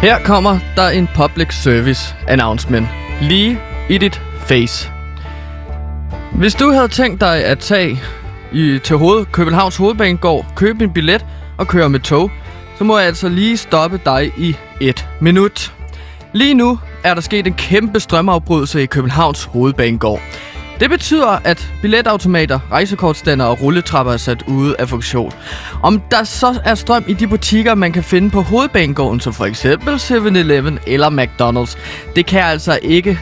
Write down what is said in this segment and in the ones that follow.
Her kommer der en public service announcement. Lige i dit face. Hvis du havde tænkt dig at tage i, til hoved, Københavns Hovedbanegård, købe en billet og køre med tog, så må jeg altså lige stoppe dig i et minut. Lige nu er der sket en kæmpe strømafbrydelse i Københavns Hovedbanegård. Det betyder, at billetautomater, rejsekortstander og rulletrapper er sat ude af funktion. Om der så er strøm i de butikker, man kan finde på hovedbanegården, som for eksempel 7-Eleven eller McDonald's, det kan jeg altså ikke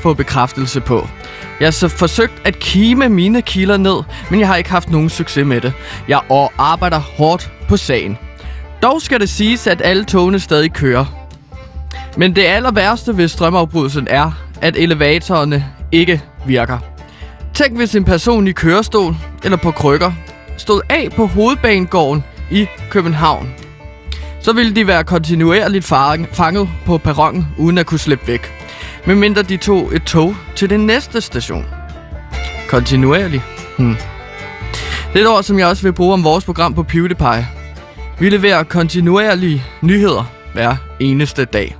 få bekræftelse på. Jeg har så forsøgt at kime mine kilder ned, men jeg har ikke haft nogen succes med det. Jeg og arbejder hårdt på sagen. Dog skal det siges, at alle togene stadig kører. Men det aller værste ved strømafbrydelsen er, at elevatorerne ikke virker. Tænk hvis en person i kørestol eller på krykker stod af på hovedbanegården i København. Så ville de være kontinuerligt fanget på perronen uden at kunne slippe væk. Medmindre de tog et tog til den næste station. Kontinuerligt. Hmm. Det er et ord, som jeg også vil bruge om vores program på PewDiePie. Vi leverer kontinuerlige nyheder hver eneste dag.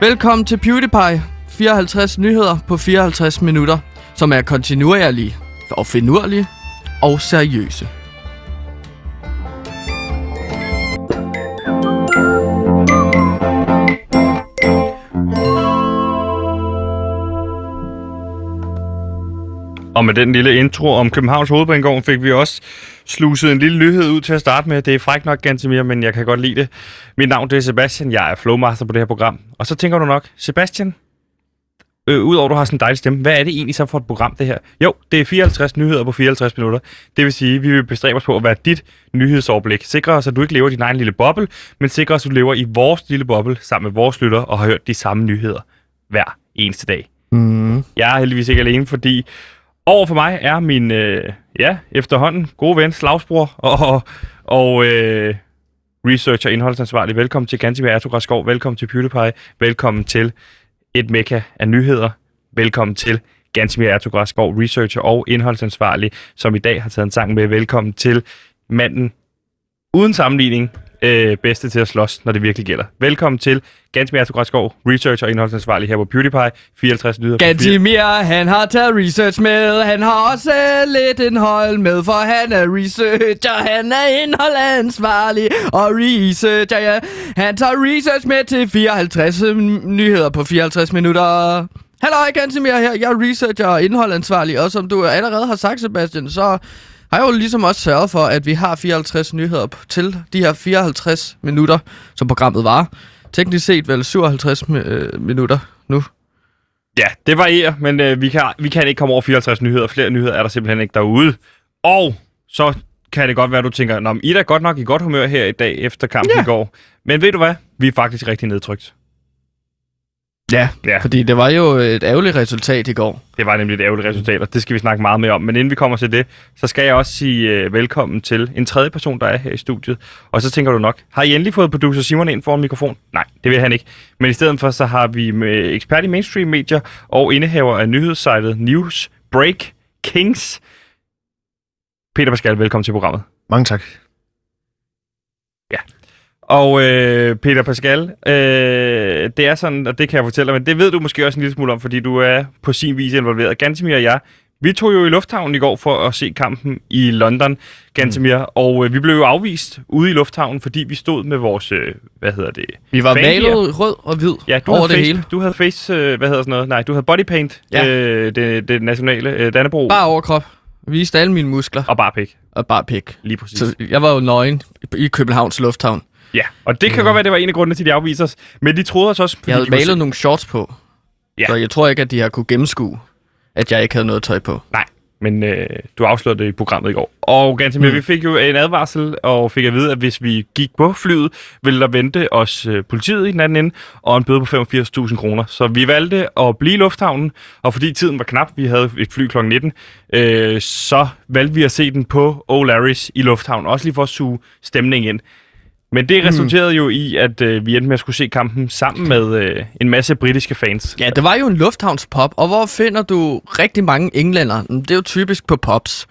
Velkommen til PewDiePie. 54 nyheder på 54 minutter, som er kontinuerlige og finurlige og seriøse. Og med den lille intro om Københavns Hovedbanegård fik vi også sluset en lille nyhed ud til at starte med. Det er frækt nok, mere, men jeg kan godt lide det. Mit navn det er Sebastian, jeg er flowmaster på det her program. Og så tænker du nok, Sebastian, øh, udover at du har sådan en dejlig stemme, hvad er det egentlig så for et program, det her? Jo, det er 54 nyheder på 54 minutter. Det vil sige, at vi vil bestræbe os på at være dit nyhedsoverblik. Sikre os, at du ikke lever i din egen lille boble, men sikre os, at du lever i vores lille boble sammen med vores lytter og har hørt de samme nyheder hver eneste dag. Mm. Jeg er heldigvis ikke alene, fordi over for mig er min, øh, ja, efterhånden gode ven, slagsbror og, og øh, researcher indholdsansvarlig. Velkommen til Gantimir Ertugras Velkommen til PewDiePie. Velkommen til et mekka af nyheder. Velkommen til Gantimir Ertugras researcher og indholdsansvarlig, som i dag har taget en sang med. Velkommen til manden uden sammenligning, øh, bedste til at slås, når det virkelig gælder. Velkommen til Gantimir Togreskov, researcher og indholdsansvarlig her på PewDiePie, 54 nyheder. Gantimir, han har taget research med, han har også lidt indhold med, for han er researcher, han er indholdansvarlig og researcher, ja. Han tager research med til 54 nyheder på 54 minutter. Hallo, Gantimir her, jeg er researcher og indholdansvarlig, og som du allerede har sagt, Sebastian, så har jo ligesom også sørget for, at vi har 54 nyheder til de her 54 minutter, som programmet var. Teknisk set vel 57 øh, minutter nu. Ja, det varierer, men øh, vi, kan, vi kan ikke komme over 54 nyheder. Flere nyheder er der simpelthen ikke derude. Og så kan det godt være, at du tænker, Nå, I er da godt nok i godt humør her i dag efter kampen ja. i går. Men ved du hvad? Vi er faktisk rigtig nedtrykt. Ja, ja, fordi det var jo et ærgerligt resultat i går. Det var nemlig et ærgerligt resultat, og det skal vi snakke meget mere om. Men inden vi kommer til det, så skal jeg også sige uh, velkommen til en tredje person, der er her i studiet. Og så tænker du nok, har I endelig fået producer Simon ind foran mikrofon? Nej, det vil han ikke. Men i stedet for, så har vi med ekspert i mainstream medier og indehaver af nyhedssejlet News Break Kings. Peter Pascal, velkommen til programmet. Mange tak. Ja, og øh, Peter Pascal, øh, det er sådan, og det kan jeg fortælle dig, men det ved du måske også en lille smule om, fordi du er på sin vis involveret. Gantemir og jeg, vi tog jo i lufthavnen i går for at se kampen i London, Gantemir, mm. og øh, vi blev jo afvist ude i lufthavnen, fordi vi stod med vores, øh, hvad hedder det? Vi var malet rød og hvid ja, du over det face, hele. Du havde face, øh, hvad hedder sådan noget? Nej, du havde bodypaint, ja. øh, det, det nationale øh, Dannebro. Bare overkrop. Viste alle mine muskler. Og bare pik. Og bare pik. Lige præcis. Så jeg var jo nøgen i Københavns Lufthavn. Ja, og det kan mm. godt være, det var en af grundene til, at de afviser os. Men de troede os også... Jeg havde malet se... nogle shorts på. Ja. Så jeg tror ikke, at de har kunne gennemskue, at jeg ikke havde noget tøj på. Nej, men øh, du afslørede det i programmet i går. Og ganske mm. vi fik jo en advarsel, og fik at vide, at hvis vi gik på flyet, ville der vente os øh, politiet i den anden ende, og en bøde på 85.000 kroner. Så vi valgte at blive i lufthavnen, og fordi tiden var knap, vi havde et fly kl. 19, øh, så valgte vi at se den på O'Larrys i lufthavnen, også lige for at suge stemning ind. Men det mm. resulterede mm. jo i, at øh, vi endte med at skulle se kampen sammen med øh, en masse britiske fans. Ja, det var jo en lufthavnspop, og hvor finder du rigtig mange englænder? Det er jo typisk på pops.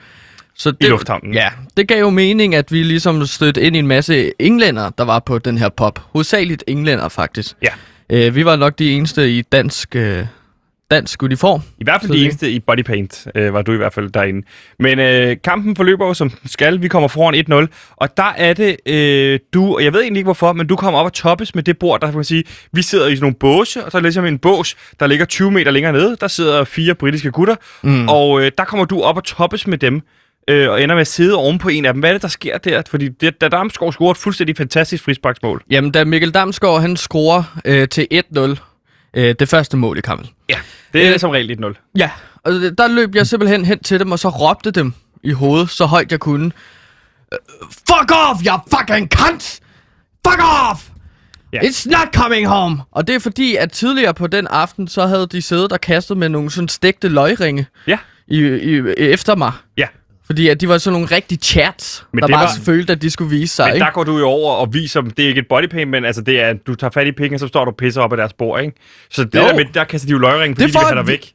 Så I lufthavnen. Ja, det gav jo mening, at vi ligesom stødte ind i en masse englænder, der var på den her pop. Hovedsageligt englænder, faktisk. Ja. Øh, vi var nok de eneste i dansk, øh, dansk uniform. I hvert fald de eneste i bodypaint, øh, var du i hvert fald derinde. Men øh, kampen forløber jo som skal. Vi kommer foran 1-0. Og der er det øh, du, og jeg ved egentlig ikke hvorfor, men du kommer op og toppes med det bord, der kan man sige, vi sidder i sådan nogle båse, og så er ligesom en bås, der ligger 20 meter længere nede. Der sidder fire britiske gutter, mm. og øh, der kommer du op og toppes med dem. Øh, og ender med at sidde oven på en af dem. Hvad er det, der sker der? Fordi det, da Damsgaard scorer et fuldstændig fantastisk frisparksmål. Jamen, da Mikkel Damsgaard, han scorer øh, til 1-0, øh, det første mål i kampen. Ja, det er Øh, som regel 1-0. Ja, og der løb jeg simpelthen hen til dem, og så råbte dem i hovedet, så højt jeg kunne. Øh, Fuck off, you fucking cunt! Fuck off! Ja. It's not coming home! Og det er fordi, at tidligere på den aften, så havde de siddet og kastet med nogle sådan stegte løgringe Ja, i, i, efter mig. ja. Fordi at de var sådan nogle rigtig chats, Men der det bare var- følte, at de skulle vise sig. Men ikke? der går du jo over og viser dem, det er ikke et bodypaint, men altså det er, du tager fat i pikken, og så står du og pisser op af deres bord, ikke? Så det Jo. der med, der kaster de jo løgring, fordi Det de vil have en dig væk.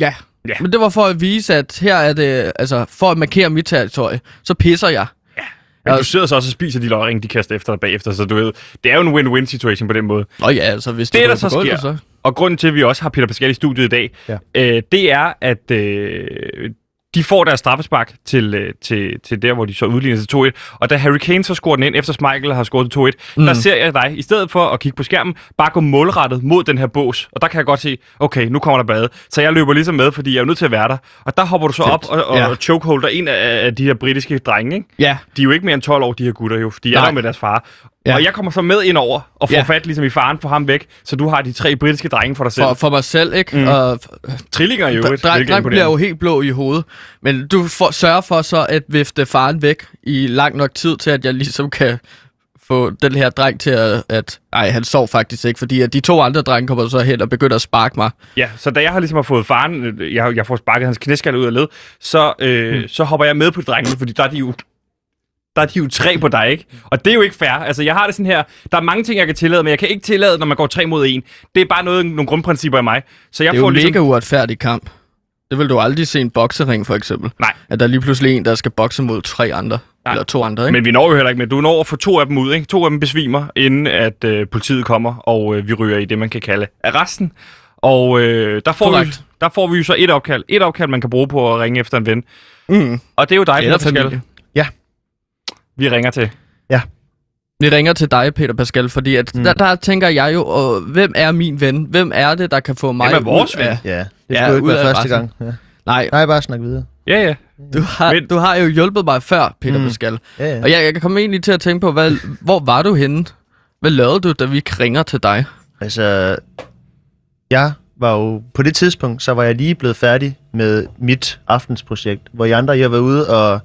Ja. Ja. Men det var for at vise, at her er det, altså for at markere mit territorie, så pisser jeg. Men Ja. du sidder så også og spiser de løgring, de kaster efter dig bagefter, så du ved, det er jo en win-win situation på den måde. Nå ja, altså hvis Det, du der så på gulvet, sker, og grunden til, at vi også har Peter Pascal i studiet i dag, Ja. øh, det er, at øh, de får deres straffespark til, øh, til, til der, hvor de så udligner til 2-1. Og da Harry Kane så scorer den ind, efter Schmeichel har scoret til 2-1, mm. der ser jeg dig, i stedet for at kigge på skærmen, bare gå målrettet mod den her bås. Og der kan jeg godt se, okay, nu kommer der bade. Så jeg løber ligesom med, fordi jeg er nødt til at være der. Og der hopper du så Fedt. op og, og Ja. chokeholder en af, af de her britiske drenge, ikke? Ja, De er jo ikke mere end 12 år, de her gutter jo, for de er der med deres far. Ja. Og jeg kommer så med ind over og får Ja. fat ligesom i faren for ham væk, så du har de tre britiske drenge for dig selv. for, for mig selv, ikke? Mm. Og Trillinger jo, Dre- dreng, dreng bliver jo helt blå i hovedet. Men du får, sørger for så at vifte faren væk i lang nok tid til, at jeg ligesom kan få den her dreng til at... at ej, han sov faktisk ikke, fordi at de to andre drenge kommer så hen og begynder at sparke mig. Ja, så da jeg har ligesom har fået faren, øh, jeg, jeg får sparket hans knæskalle ud af led, så, øh, mm. så hopper jeg med på drengene, fordi der er de jo der er de jo tre på dig, ikke? Og det er jo ikke fair. Altså, jeg har det sådan her, der er mange ting, jeg kan tillade, men jeg kan ikke tillade, når man går tre mod en. Det er bare noget, nogle grundprincipper i mig. Så jeg Det er får jo ligesom... mega uretfærdig kamp. Det vil du aldrig se i en boksering, for eksempel. Nej. At der er lige pludselig en, der skal bokse mod tre andre. Nej. Eller to andre, ikke? Men vi når jo heller ikke med. Du når at få to af dem ud, ikke? To af dem besvimer, inden at øh, politiet kommer, og øh, vi ryger i det, man kan kalde arresten. Og øh, der, får vi, der får vi jo så et opkald. Et opkald, man kan bruge på at ringe efter en ven. Mm. Og det er jo dig, Eller familie. Vi ringer til. Vi ringer til dig, Peter Pascal, fordi at mm. der, der tænker jeg jo, og, hvem er min ven? Hvem er det, der kan få mig Hvem er vores ud af... ven? Ja, det Ja, skulle ikke ud være af første resten. gang. Ja. Nej, Nej, bare snak videre. Ja, ja. du har, Men- du har jo hjulpet mig før, Peter. Mm. Pascal. Ja, ja. Og jeg, jeg kan komme egentlig til at tænke på, hvad, hvor var du henne? Hvad lavede du, da vi ringer til dig? Altså, jeg var jo, på det tidspunkt, så var jeg lige blevet færdig med mit aftensprojekt, hvor I andre, jeg var ude og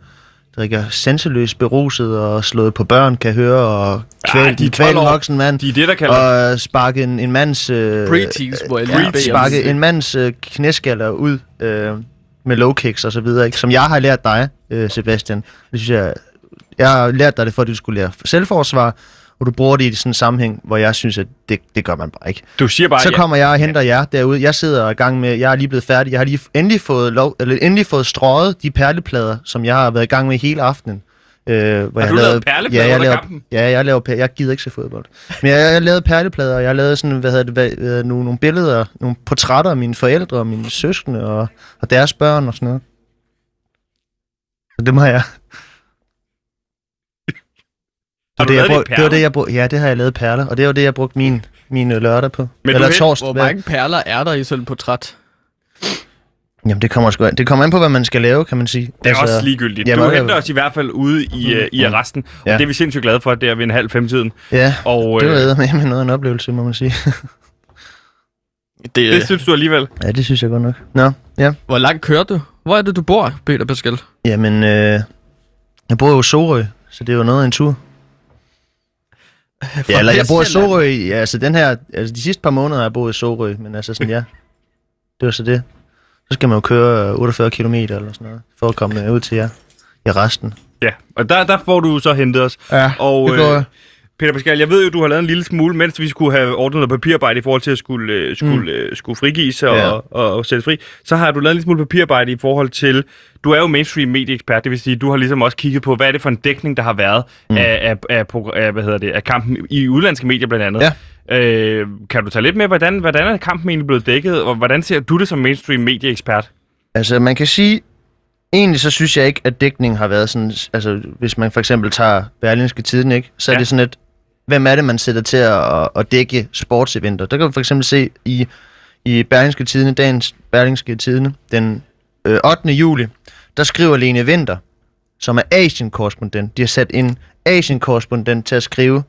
drikker senseløs beruset og slået på børn, kan høre, og kvæl, de er 12 kvæl en voksen mand, De er det, der kalder... og sparke en, en mands... Øh, Pre-teens, hvor jeg lige ja, sparke en mands øh, knæskaller ud øh, med low kicks og så videre, ikke? som jeg har lært dig, øh, Sebastian. Det synes jeg, jeg har lært dig det, for at du skulle lære selvforsvar, og du bruger det i sådan en sammenhæng, hvor jeg synes, at det, det gør man bare ikke. Du siger bare, Så ja. kommer jeg og henter jer derude. Jeg sidder i gang med, jeg er lige blevet færdig. Jeg har lige endelig fået, lov, eller endelig fået strøget de perleplader, som jeg har været i gang med hele aftenen. Øh, hvor Har jeg du lavet perleplader ja, jeg laver, kampen? Ja, jeg laver Jeg gider ikke se fodbold. Men jeg, jeg lavet perleplader, og jeg lavet sådan, hvad hedder det, hvad, hvad, nogle, nogle billeder, nogle portrætter af mine forældre og mine søskende og, og deres børn og sådan noget. Så det må jeg. Har Og det, jeg brug, det var det, jeg brug, ja, det har jeg lavet perler, og det var det, jeg brugte min, min øh, lørdag på. Men du Eller ved, torsdag. Hvor mange perler er der i sådan et portræt? Jamen, det kommer, sgu, an- det kommer an på, hvad man skal lave, kan man sige. Det er også ligegyldigt. Jamen, du henter os i hvert fald ude i, uh, i arresten, og Ja. det er vi sindssygt glade for, det er ved en halv femtiden. Ja, Og det var øh, med med noget af en oplevelse, må man sige. Det, det synes du alligevel. ja, det synes jeg godt nok. Nå, ja. Hvor langt kører du? Hvor er det, du bor, Peter Pascal? Jamen, øh, jeg bor jo i Sorø, så det er jo noget af en tur. Ja, eller jeg bor i. Sorø, ja, altså den her, altså de sidste par måneder har jeg boet i Sorø, men altså sådan, ja, det var så det. Så skal man jo køre øh, 48 km eller sådan noget, for at komme ud til jer i resten. Ja, og der, der får du så hentet os. Ja, Og det går, øh, Peter Pascal, jeg ved jo, du har lavet en lille smule, mens vi skulle have ordnet noget papirarbejde i forhold til at skulle, øh, skulle, mm. øh, skulle frigives og, Ja. og, og, og sættes fri. Så har du lavet en lille smule papirarbejde i forhold til... Du er jo mainstream medieekspert, det vil sige, du har ligesom også kigget på, hvad er det for en dækning, der har været mm. af, af, af, hvad hedder det, af kampen i udlandske medier blandt andet. Ja. Øh, kan du tage lidt med, hvordan, hvordan er kampen egentlig blevet dækket, og hvordan ser du det som mainstream medieekspert? Altså, man kan sige, egentlig så synes jeg ikke, at dækningen har været sådan, altså, hvis man for eksempel tager Berlinske Tiden, ikke, så er Ja. det sådan et, hvem er det, man sætter til at, at dække sportseventer? Der kan man for eksempel se i, i Berlingske Tidene, dagens Berlingske Tidene, den øh, 8. juli, der skriver Lene Vinter, som er Asien-korrespondent. De har sat en Asien-korrespondent til at skrive,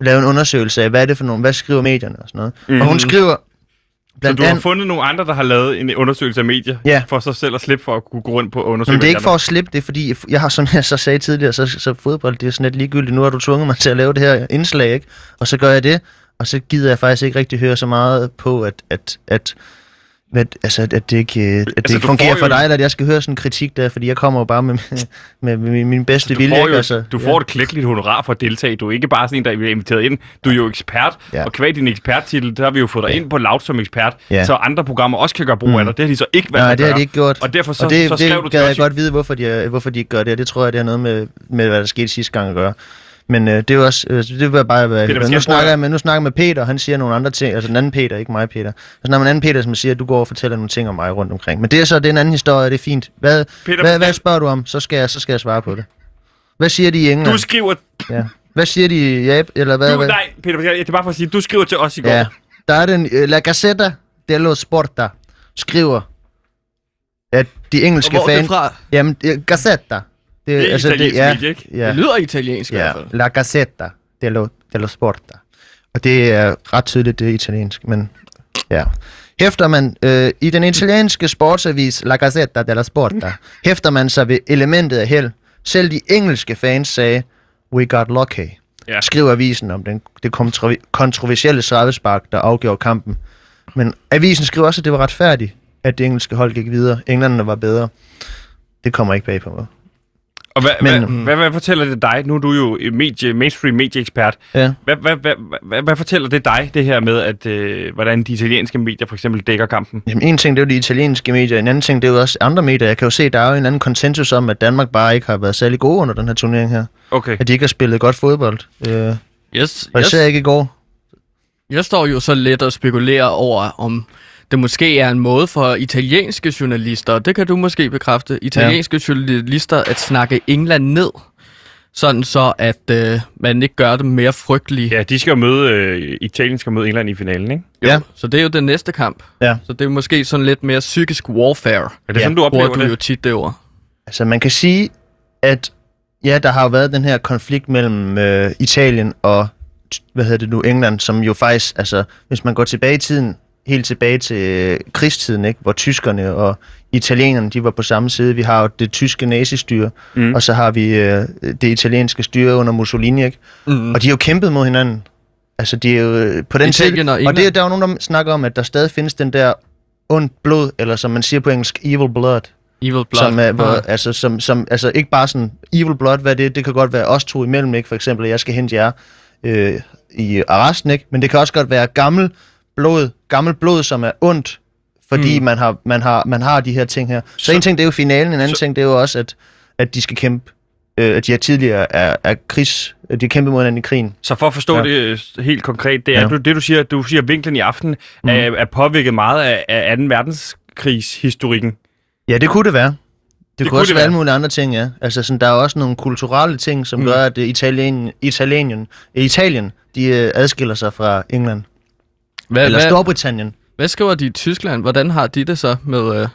lave en undersøgelse af, hvad er det for nogle, hvad skriver medierne og sådan noget. Mm. Og hun skriver Så blandt du har fundet nogle andre, der har lavet en undersøgelse af medier, Ja. for sig selv at slippe for at kunne gå rundt på og undersøge Men det er ikke for at slippe det, er fordi jeg har, som jeg så sagde tidligere, så, så fodbold, det er sådan lidt ligegyldigt. Nu har du tvunget mig til at lave det her indslag, ikke? Og så gør jeg det, og så gider jeg faktisk ikke rigtig høre så meget på, at, at, at, at, altså, at det ikke, at det Altså, ikke fungerer for dig, eller at jeg skal høre sådan en kritik der, fordi jeg kommer jo bare med, med, med min, bedste Du vilje. får, jo, altså, du får et klækkeligt honorar for at deltage. Du er ikke bare sådan en, der er inviteret ind. Du er jo ekspert, ja. Ja. og kvad din eksperttitel, der har vi jo fået dig ind på Loud som ekspert, Ja. så andre programmer også kan gøre brug af dig. Det har de så ikke valgt Nej, det gøre. har de ikke gjort. Og derfor så, og det, så skrev det du til jeg godt vide, hvorfor de, hvorfor de ikke gør det, og det tror jeg, det har noget med, med hvad der skete sidste gang at gøre. Men øh, det er jo også, øh, det vil jeg bare være, Peter, nu snakker jeg med, nu snakker jeg med Peter, han siger nogle andre ting, altså den anden Peter, ikke mig Peter. Så snakker med en anden Peter, som siger, at du går og fortæller nogle ting om mig rundt omkring. Men det er så, det er en anden historie, det er fint. Hvad, Peter, hvad, hvad spørger du om? Så skal, jeg, så skal jeg svare på det. Hvad siger de i England? Du skriver... Ja. Hvad siger de i Japan? Eller hvad, Du, hvad? nej, Peter, det er bare for at sige, du skriver til os i går. Ja. Der er den, uh, La Gazzetta dello Sporta skriver, at de Og engelske hvor er det fans... fra? Jamen, øh, Gazzetta. Det er altså, italiensk ja, medie, ikke? Ja, Det lyder italiensk i ja, hvert fald. La Gazzetta dello, dello Sporta. Og det er ret tydeligt, det er italiensk, men ja. Hæfter man øh, i den italienske sportsavis La Gazzetta dello Sporta, hæfter man sig ved elementet af held. Selv de engelske fans sagde, we got lucky. Ja. Skriver avisen om den, det kontro- kontroversielle straffespark, der afgjorde kampen. Men avisen skriver også, at det var retfærdigt, at det engelske hold gik videre. Englænderne var bedre. Det kommer ikke bag på mig. Og hvad, Men- hvad, hvad, hvad, fortæller det dig? Nu er du jo medie, mainstream medieekspert. Ja. Hvad, hvad, hvad, hvad, hvad fortæller det dig, det her med, at øh, hvordan de italienske medier for eksempel dækker kampen? Jamen, en ting, det er jo de italienske medier, en anden ting, det er jo også andre medier. Jeg kan jo se, der er jo en anden konsensus om, at Danmark bare ikke har været særlig gode under den her turnering her. Okay. At de ikke har spillet godt fodbold. Øh, Yes, og yes. især ikke i går. Jeg står jo så lidt og spekulerer over, om det måske er en måde for italienske journalister, og det kan du måske bekræfte, italienske ja. journalister at snakke England ned, sådan så at øh, man ikke gør dem mere frygtelige. Ja, de skal jo møde, øh, Italien skal møde England i finalen, ikke? Jo, Ja. Så det er jo den næste kamp. Ja. Så det er måske sådan lidt mere psykisk warfare, Er det Ja, sådan, du oplever du det? jo tit det ord. Altså, man kan sige, at ja, der har jo været den her konflikt mellem øh, Italien og, hvad hedder det nu, England, som jo faktisk, altså, hvis man går tilbage i tiden, helt tilbage til øh, krigstiden, ikke, hvor tyskerne og italienerne, de var på samme side. Vi har jo det tyske nazistyre, Mm. og så har vi øh, det italienske styre under Mussolini, ikke? Mm. Og de har jo kæmpet mod hinanden. Altså, de er jo øh, på den Italien tid. og Og det, er- der er jo nogen, der snakker om, at der stadig findes den der ondt blod, eller som man siger på engelsk, evil blood. Evil Blood. Som, er, hvor, Ah. altså, som, som, altså ikke bare sådan evil blood, hvad det er. Det kan godt være os to imellem, ikke? For eksempel, at jeg skal hente jer øh, i arresten, ikke? Men det kan også godt være gammel blod, gammel blod, som er ondt, fordi Mm. man, har, man, har, man har de her ting her. Så, Så- en ting, det er jo finalen, en anden så- ting, det er jo også, at, at de skal kæmpe, øh, at de her tidligere er, er krigs, de har kæmpet mod hinanden i krigen. Så for at forstå ja. Det øh, helt konkret, det er Ja. du, det, du siger, du siger, at vinklen i aften mm. Er, er påvirket meget af, af 2. verdenskrigshistorikken. Ja, det kunne det være. Det, Det kunne også det være alle mulige andre ting, ja. Altså, sådan, der er også nogle kulturelle ting, som Mm. mm. gør, at øh, Italien, Italien, Italien de øh, adskiller sig fra England. Hvad, Eller hvad, Storbritannien. hvad skriver de i Tyskland? Hvordan har de det så med øh,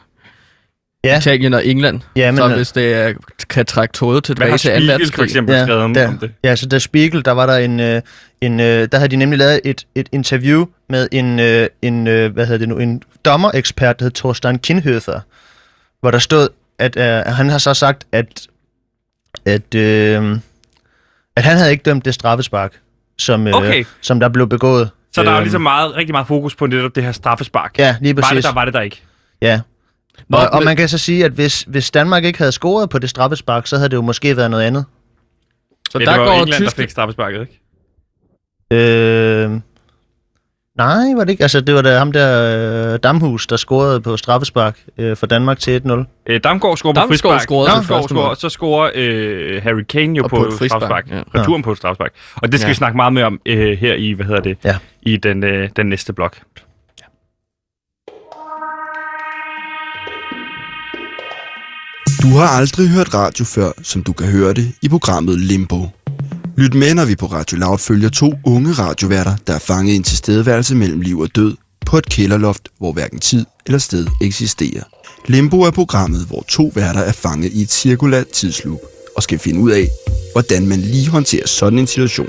Ja, Italien og England? ja Men, så øh, hvis det er, kan trække Hvad tilbage til 2. Spiegel for verdenskrig. eksempel Ja, skrevet om, der- om det? Ja, så der Spiegel, der var der en, øh, en øh, der havde de nemlig lavet et, et interview med en, øh, en øh, hvad hedder det nu, en dommerekspert, der hed Thorstein Kinhøfer, hvor der stod, at øh, han har så sagt, at, at, øh, at han havde ikke dømt det straffespark, som, øh, Okay. som der blev begået. Så der er jo Øhm, ligesom meget, rigtig meget fokus på netop det her straffespark. Ja, lige var præcis. det der, var det der ikke? Ja. Nå, Og, og men- man kan så sige, at hvis, hvis Danmark ikke havde scoret på det straffespark, så havde det jo måske været noget andet. Så Ja, der det var går England, der Tyskland... fik straffesparket, ikke? Øh, nej, var det ikke? Altså, det var da ham der øh, Damhus, der scorede på straffespark øh, for Danmark til 1-0. Øh, Damgaard scorer på frispark. scorede scorer, mål. og så scorer øh, Harry Kane jo Og på, på frispark, straffespark. ja. Returen på straffespark. Og det skal Ja. vi snakke meget mere om øh, her i, hvad hedder det, Ja. i den, øh, den næste blok. Du har aldrig hørt radio før, som du kan høre det i programmet Limbo. Lyt med, når vi på Radio Loud følger to unge radioværter, der er fanget i en tilstedeværelse mellem liv og død på et kælderloft, hvor hverken tid eller sted eksisterer. Limbo er programmet, hvor to værter er fanget i et cirkulært tidsloop og skal finde ud af, hvordan man lige håndterer sådan en situation.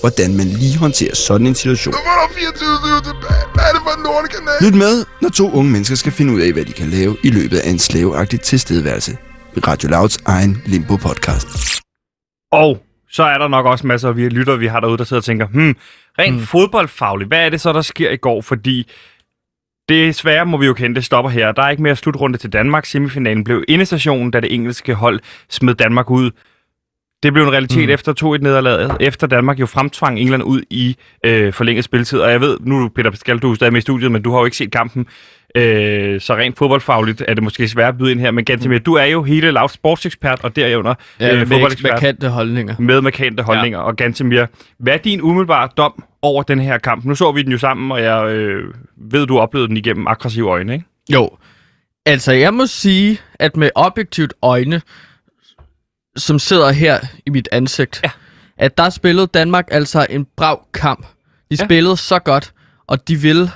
hvordan man lige håndterer sådan en situation. Hvad er det for en lortekanal? Lyt med, når to unge mennesker skal finde ud af, hvad de kan lave i løbet af en slaveagtig tilstedeværelse. Radio Louds egen Limbo-podcast. Og så er der nok også masser af vi lyttere, vi har derude, der sidder og tænker, hmm, rent hmm. fodboldfagligt, hvad er det så, der sker i går? Fordi det svære må vi jo kende, det stopper her. Der er ikke mere slutrunde til Danmark. Semifinalen blev indestationen, da det engelske hold smed Danmark ud. Det blev en realitet mm. efter 2-1 nederlaget, efter Danmark jo fremtvang England ud i øh, forlænget spilletid. Og jeg ved, nu Peter Pascal, du er stadig med i studiet, men du har jo ikke set kampen. Øh, så rent fodboldfagligt er det måske svært at byde ind her. Men Gantemir, du er jo hele lavt sportsekspert og derunder Ja, øh, med fodboldekspert markante holdninger. med markante holdninger. Ja. Og Gantemir, hvad er din umiddelbare dom over den her kamp? Nu så vi den jo sammen, og jeg øh, ved, du oplevede den igennem aggressive øjne, ikke? Jo. Altså, jeg må sige, at med objektivt øjne, som sidder her i mit ansigt, Ja. at der spillede Danmark altså en brav kamp. De Ja. spillede så godt, og de ville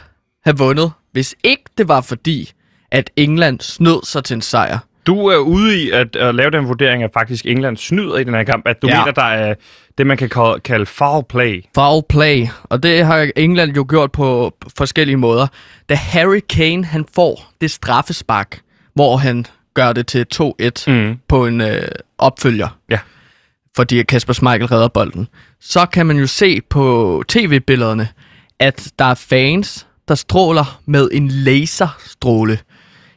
have vundet, hvis ikke det var fordi, at England snød sig til en sejr. Du er ude i at, at lave den vurdering, at faktisk England snyder i den her kamp. At du ja. Mener, der er det, man kan kalde, kalde foul play. Foul play, og det har England jo gjort på forskellige måder. Da Harry Kane han får det straffespark, hvor han gør det til 2-1 Mm. på en øh, opfølger. Ja. Fordi Kasper Schmeichel redder bolden. Så kan man jo se på tv-billederne, at der er fans, der stråler med en laserstråle.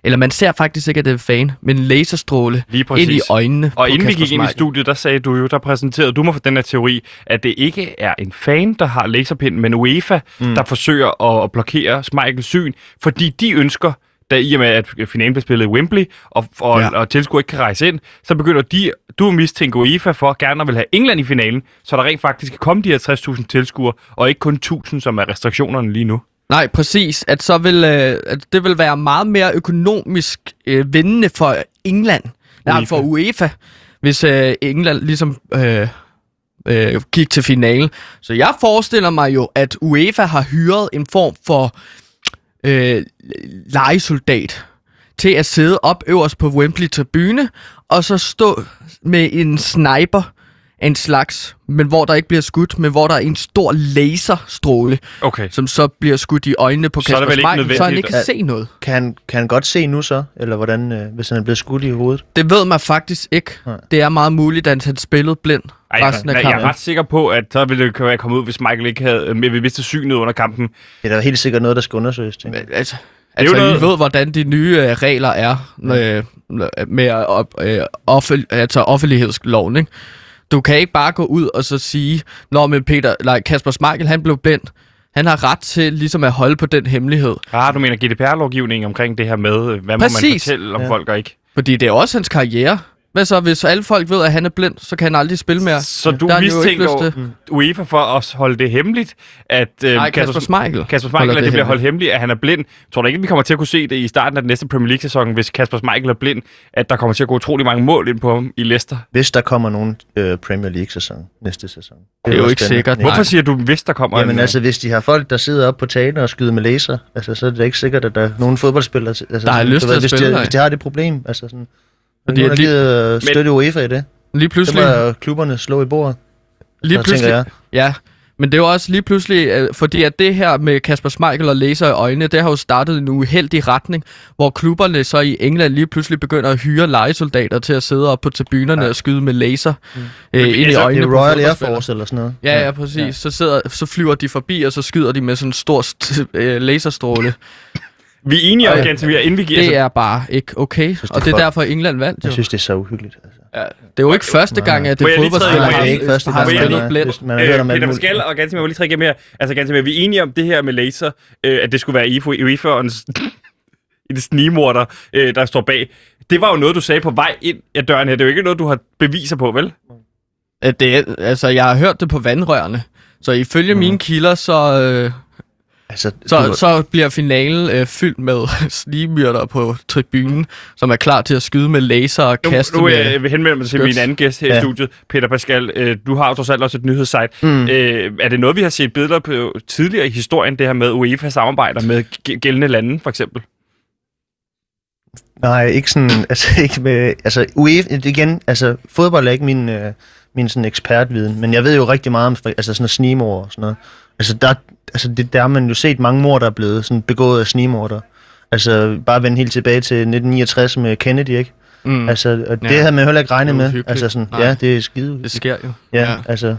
Eller man ser faktisk ikke, at det er fan, men en laserstråle ind i øjnene Og på inden vi Kasper gik ind i studiet, der sagde du jo, der præsenterede du mig for den her teori, at det ikke er en fan, der har laserpind, men UEFA, mm. der forsøger at, blokere Schmeichels syn, fordi de ønsker, da i og med, at finalen blev spillet i Wembley, og, og, ja. Og tilskuere ikke kan rejse ind, så begynder de, du at mistænke UEFA for gerne at vil have England i finalen, så der rent faktisk kan komme de her 60.000 tilskuere, og ikke kun 1.000, som er restriktionerne lige nu. Nej, præcis. At så vil, øh, at det vil være meget mere økonomisk øh, vindende for England. Nej, UEFA. for UEFA, hvis øh, England ligesom øh, øh, gik til finalen. Så jeg forestiller mig jo, at UEFA har hyret en form for øh, legesoldat til at sidde op øverst på Wembley-tribune, og så stå med en sniper af en slags, men hvor der ikke bliver skudt, men hvor der er en stor laserstråle, Okay. som så bliver skudt i øjnene på er Kasper Schmeichel, så han ikke kan se noget. Kan han, kan han godt se nu så? Eller hvordan, øh, hvis han er blevet skudt i hovedet? Det ved man faktisk ikke. Nej. Det er meget muligt, at han spillede blind Ej, jeg, resten af jeg, jeg er kampen. ret sikker på, at så ville det være kommet ud, hvis Michael ikke havde øh, vi vidste synet under kampen. Det er da helt sikkert noget, der skal undersøges, jeg. Altså, er jo altså noget- I ved, hvordan de nye øh, regler er øh, med op, øh, offel, altså offentlighedsloven, ikke? Du kan ikke bare gå ud og så sige, Nå, men Peter, nej, Kasper Schmeichel, han blev blind. Han har ret til ligesom at holde på den hemmelighed. Ah, du mener GDPR-lovgivning omkring det her med, øh, hvad må man Præcis. fortælle om Ja. folk og ikke? Fordi det er også hans karriere. Hvad så, hvis alle folk ved, at han er blind, så kan han aldrig spille mere. Så du Der jo mistænker jo UEFA for at holde det hemmeligt, at øh, Nej, Kasper Schmeichel. Kasper Schmeichel, at det bliver hemmeligt. holdt hemmeligt, at han er blind. Tror du ikke, at vi kommer til at kunne se det i starten af den næste Premier League-sæson, hvis Kasper Schmeichel er blind, at der kommer til at gå utrolig mange mål ind på ham i Leicester? Hvis der kommer nogen øh, Premier League-sæson næste sæson. Det er jo også ikke spændende. sikkert. Nej. Hvorfor siger du, hvis der kommer Jamen en... øh, altså, hvis de har folk, der sidder oppe på tagene og skyder med laser, altså, så er det ikke sikkert, at der er nogen fodboldspillere... Altså, Der har sådan, lyst til at hvis spille de, der. hvis de har det problem, altså sådan... Fordi nogen har lige- givet øh, støtte UEFA i det. Lige pludselig, må klubberne slå i bordet, lige pludselig, jeg. ja, Men det er jo også lige pludselig, øh, fordi at det her med Kasper Schmeichel og laser i øjnene, det har jo startet en uheldig retning, hvor klubberne så i England lige pludselig begynder at hyre legesoldater til at sidde op på tribunerne ja. og skyde med laser mm. øh, ind i altså, øjnene Det er Royal Air. Force eller sådan noget. Ja, ja, præcis. Ja. Så, sidder, så flyver de forbi, og så skyder de med sådan en stor st- øh, laserstråle. Vi er enige om, Ej, Gantemir, inden vi giver... Det er bare ikke okay, det og det er for- derfor England vandt jo. Jeg synes, det er så uhyggeligt. Altså. Ja, det er jo ikke første gang, at det jeg fodboldspiller jeg er ikke første gang, jeg spillet har hørt om Øh, Peter. Pascal og Gantemir, må lige trække mere. Altså, Gantemir, vi er enige om det her med laser, øh, at det skulle være IFO, UEFA'ens en snigmorder, øh, der står bag. Det var jo noget, du sagde på vej ind ad døren her. Det er jo ikke noget, du har beviser på, vel? At det, er- altså, jeg har hørt det på vandrørene. Så ifølge mm. mine kilder, så, øh, Altså, så, du- så bliver finalen øh, fyldt med snigmyrder på tribunen, som er klar til at skyde med laser og Nu, kaste nu med... øh, jeg vil henvende mig til min anden gæst her ja. I studiet, Peter Pascal. Øh, du har jo trods alt også et nyhedssite. Mm. Øh, er det noget, vi har set billeder på tidligere i historien, det her med UEFA samarbejder med gældende lande, for eksempel? Nej, ikke sådan, altså ikke med, altså UEFA, igen, altså fodbold er ikke min, øh, min sådan ekspertviden, men jeg ved jo rigtig meget om, for- altså sådan noget snigmord og sådan noget. Altså der, altså det, der har man jo set mange mord, der er blevet sådan begået af snigmorder. Altså bare vende helt tilbage til 1969 med Kennedy, ikke? Mm. Altså, og det Ja. havde man heller ikke regnet med. Altså sådan, Nej. ja, det er skide. det sker jo. Ja, ja, altså,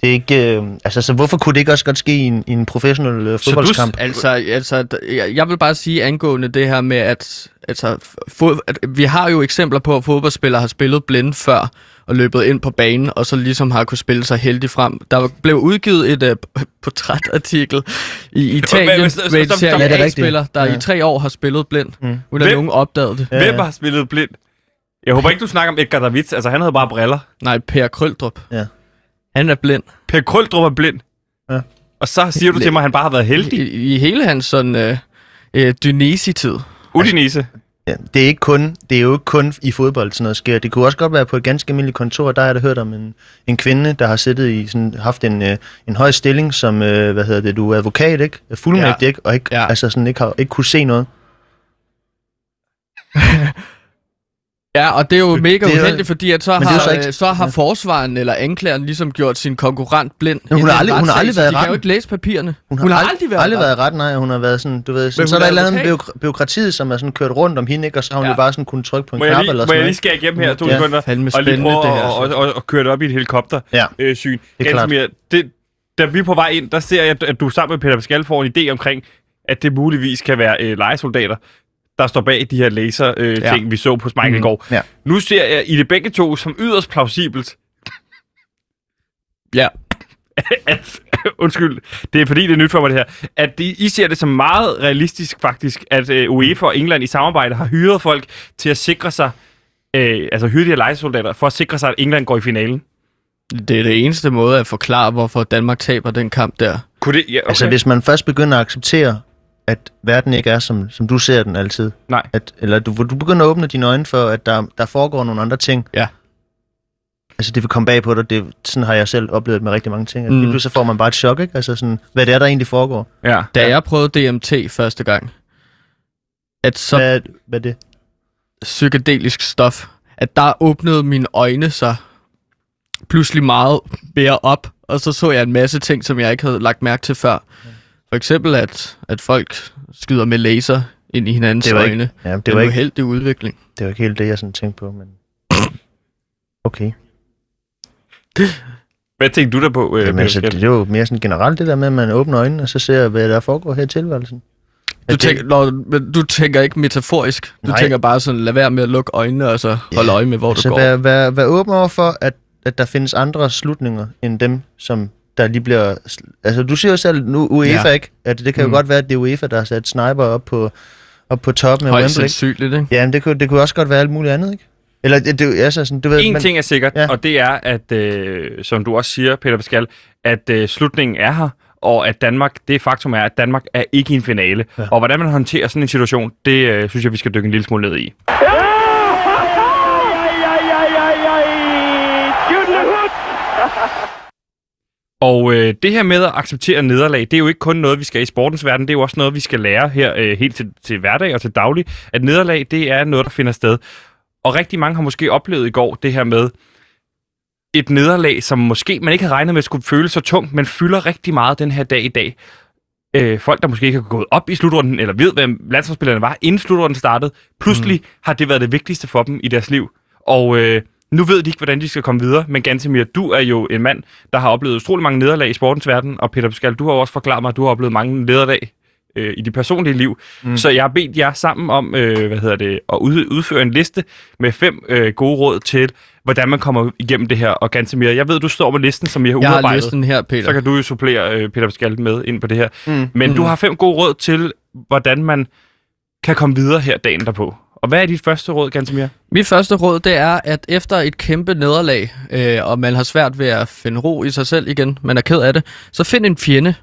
det er ikke, øh, altså så hvorfor kunne det ikke også godt ske i en, i en professionel øh, fodboldskamp? Altså, altså d- jeg, jeg vil bare sige angående det her med, at, altså, fod, at vi har jo eksempler på, at fodboldspillere har spillet blind før og løbet ind på banen, og så ligesom har kunne spille sig heldig frem. Der blev udgivet et uh, portrætartikel i Italien med en. Serie er. A-spiller, der Ja. i tre år har spillet blind, Mm. uden at nogen opdagede det. Hvem har spillet blind? Jeg håber ikke, du snakker om Edgar Davids. Altså, han havde bare briller. Nej, Per Krøldrup. Ja. Han er blind. Per Krøldrup er blind. Ja. Og så siger du til mig, at han bare har været heldig. I, i hele hans sådan øh, øh, Dynesi-tid. Udinese. Ja, det er ikke kun, det er jo ikke kun i fodbold, sådan noget sker. Det kunne også godt være på et ganske almindeligt kontor. Der har jeg hørt om en, en kvinde, der har siddet i sådan, haft en, øh, en høj stilling som, øh, hvad hedder det, du er advokat, ikke? Fuldmægtig, Ja. ikke? Og ikke, ja. altså sådan, ikke, har, ikke kunne se noget. Ja, og det er jo mega det er uheldigt, fordi at så Men har, så ikke- så har ja. forsvaren eller anklageren ligesom gjort sin konkurrent blind. hun i har aldrig- hun har aldrig været i De kan jo retten. ikke læse papirerne. Hun har, ald- aldrig været aldrig været i ret, nej. Hun har været sådan, du ved, sådan, hun så er der er et eller andet byråkratiet, som er sådan kørt rundt om hende, ikke? Og så har hun Ja. jo bare sådan kunnet trykke på en Må jeg knap lige, eller må sådan jeg noget. lige skære igennem her to Ja. sekunder? Og lige prøve det her. og, og, og køre det op i et helikopter Ja. øh, syn. Det er klart. Ganske mere, det, da vi er på vej ind, der ser jeg, at- at du sammen med Peter Pascal får en idé omkring, at det muligvis kan være øh, legesoldater, der står bag de her laser øh, Ja. ting, vi så på Smeichel Mhm. går. Ja. Nu ser jeg i det begge to som yderst plausibelt, Ja. at, undskyld, det er fordi, det er nyt for mig det her, at de, I ser det som meget realistisk faktisk, at øh, UEFA og England i samarbejde har hyret folk til at sikre sig, øh, altså hyre de her lejesoldater, for at sikre sig, at England går i finalen. Det er det eneste måde at forklare, hvorfor Danmark taber den kamp der. Kunne det, ja, okay. Altså, hvis man først begynder at acceptere, at verden ikke er, som, som du ser den altid. Nej. At, eller du, du begynder at åbne dine øjne for, at der, der foregår nogle andre ting. Ja. Altså, det vil komme bag på dig. Det, sådan har jeg selv oplevet med rigtig mange ting. At Mm. mm. så får man bare et chok, ikke? Altså sådan, hvad det er, der egentlig foregår. ja. Da jeg prøvede DMT første gang, at så Hvad, hvad er det? psykedelisk stof, at der åbnede mine øjne sig pludselig meget mere op, og så så jeg en masse ting, som jeg ikke havde lagt mærke til før. For eksempel, at, at folk skyder med laser ind i hinandens Det var ikke- øjne. Ja, det, Det var er en ikke, uheldig udvikling. det var ikke helt det, jeg sådan tænkte på, men... Okay. Hvad tænkte du der på, øh, Jamen, altså, det, det er jo mere sådan generelt det der med, at man åbner øjnene, og så ser, hvad der foregår her i tilværelsen. Du, tænker, når, men du tænker ikke metaforisk. Du Nej. tænker bare sådan, lad være med at lukke øjnene, og så holde øje med, hvor du Så går. vær, vær, vær åben over for, at, at der findes andre slutninger, end dem, som der lige bliver... Altså, du siger jo selv, nu UEFA Ja. ja. ikke, at det kan jo Mm. godt være, at det er UEFA, der har sat sniper op på, op på toppen af Højst Wembley. ikke? sandsynligt, ikke? Ja, men det kunne, det kunne også godt være alt muligt andet, ikke? Eller det, det altså sådan, du ved... En man, ting er sikkert, ja. Ja. og det er, at, øh, som du også siger, Peter Pascal, at øh, slutningen er her, og at Danmark, det faktum er, at Danmark er ikke i en finale. Ja. Ja. Og hvordan man håndterer sådan en situation, det øh, synes jeg, vi skal dykke en lille smule ned i. Og øh, det her med at acceptere nederlag, det er jo ikke kun noget, vi skal i sportens verden, det er jo også noget, vi skal lære her øh, helt til, til hverdag og til daglig, at nederlag, det er noget, der finder sted. Og rigtig mange har måske oplevet i går det her med, et nederlag, som måske man ikke havde regnet med skulle føle så tungt, men fylder rigtig meget den her dag i dag. Øh, folk, der måske ikke har gået op i slutrunden, eller ved, hvem landsholdsspillerne var, inden slutrunden startede, pludselig mm. har det været det vigtigste for dem i deres liv. Og øh, nu ved de ikke, hvordan de skal komme videre, men Gantemir, du er jo en mand, der har oplevet utrolig mange nederlag i sportens verden, og Peter Pascal, du har også forklaret mig, at du har oplevet mange nederlag øh, i dit personlige liv. Mm. Så jeg har bedt jer sammen om, øh, hvad hedder det, at ud, udføre en liste med fem øh, gode råd til, hvordan man kommer igennem det her. Og Gantemir, jeg ved, du står med listen, som jeg har Jeg har udarbejdet. listen her, Peter. Så kan du jo supplere øh, Peter Pascal med ind på det her. Mm. Men du Mhm. har fem gode råd til, hvordan man kan komme videre her dagen derpå. Og hvad er dit første råd, Gantemir? Mit første råd, det er, at efter et kæmpe nederlag, øh, og man har svært ved at finde ro i sig selv igen, man er ked af det, så find en fjende.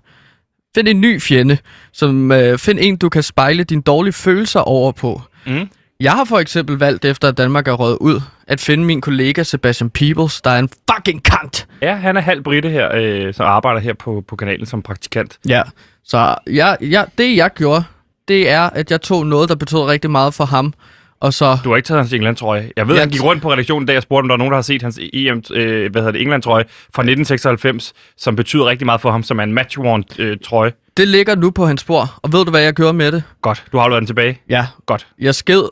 Find en ny fjende. Som, øh, find en, du kan spejle dine dårlige følelser over på. Mm. Jeg har for eksempel valgt, efter at Danmark er røget ud, at finde min kollega Sebastian Peebles, der er en fucking kant. Ja, han er halv britte her, øh, som arbejder her på, på kanalen som praktikant. Ja. Så jeg, jeg, det, jeg gjorde, det er, at jeg tog noget, der betød rigtig meget for ham, og så... Du har ikke taget hans England-trøje. Jeg ved, Ja, han gik rundt på redaktionen i dag og spurgte, om der er nogen, der har set hans EM, øh, hvad hedder det, England-trøje fra 1996, som betyder rigtig meget for ham, som er en match-worn øh, trøje. Det ligger nu på hans spor, og ved du, hvad jeg gjorde med det? Godt, du har den tilbage. Ja, Godt. Jeg sked,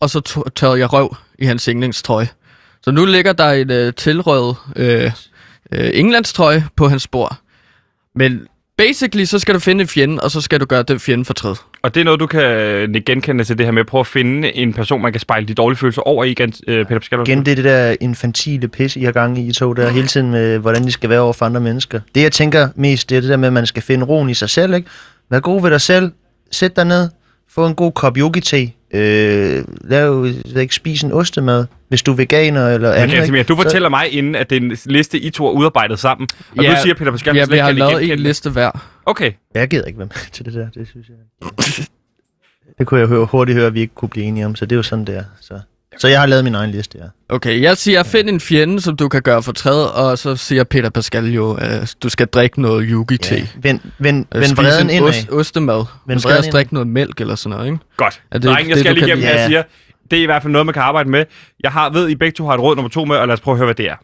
og så tørrede jeg røv i hans yndlingstrøje. Så nu ligger der et øh, tilrøvet øh, øh, Englandstrøje på hans spor. Men basically, så skal du finde en fjende, og så skal du gøre den fjende fortræd. Og det er noget, du kan øh, genkende til det her med at prøve at finde en person, man kan spejle de dårlige følelser over i, øh, Peter Pascal. Igen, det er det der infantile pis, I har gang i, I to der hele tiden med, hvordan de skal være over for andre mennesker. Det, jeg tænker mest, det er det der med, at man skal finde roen i sig selv, ikke? Vær god ved dig selv. Sæt dig ned. Få en god kop yogi-te. Øh, lav, ikke, spis en ostemad, hvis du er veganer eller andet. Okay, ikke? du Så- fortæller mig inden, at det er en liste, I to har udarbejdet sammen. Og Ja, du siger, Peter Pascal, Ja, vi har lavet en liste hver. Okay, Jeg gider ikke være med til det der, det synes jeg. Det kunne jeg høre, hurtigt høre, at vi ikke kunne blive enige om, så det er jo sådan, det er. Så, så jeg har lavet min egen liste, ja. Okay, jeg siger, find en fjende, som du kan gøre fortræd, og så siger Peter Pascal jo, at du skal drikke noget yugi-te. ja. Vend, vend, Øh, vend vreden en indad. ost, ostemad. Vend Du skal også drikke noget mælk eller sådan noget, ikke? godt. Er det Drenge, jeg det, skal lige kan igennem, hvad lide? jeg siger. Det er i hvert fald noget, man kan arbejde med. Jeg har, ved, I begge to har et råd nummer to med, og lad os prøve at høre, hvad det er.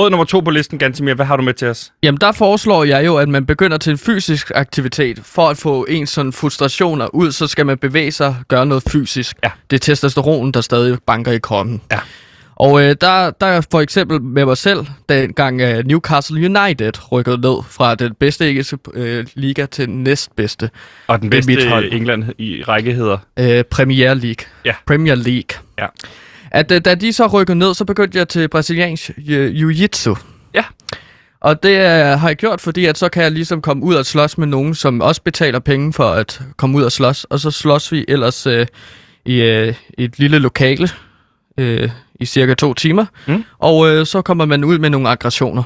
Råd nummer to på listen, Gantemir, hvad har du med til os? Jamen, der foreslår jeg jo, at man begynder til en fysisk aktivitet. For at få ens sådan frustrationer ud, så skal man bevæge sig, gøre noget fysisk. Ja. Det er testosteron, der stadig banker i kroppen. Ja. Og øh, der, der er for eksempel med mig selv, dengang øh, Newcastle United rykkede ned fra den bedste engelske øh, liga til den næstbedste. Og den bedste hold. England i række hedder. Øh, Premier League. Ja. Premier League. Ja. At øh, da de så rykkede ned, så begyndte jeg til brasiliansk øh, jiu-jitsu. Ja. Og det øh, har jeg gjort, fordi at så kan jeg ligesom komme ud og slås med nogen, som også betaler penge for at komme ud og slås. Og så slås vi ellers øh, i øh, et lille lokale øh, i cirka to timer. Mm. Og øh, så kommer man ud med nogle aggressioner.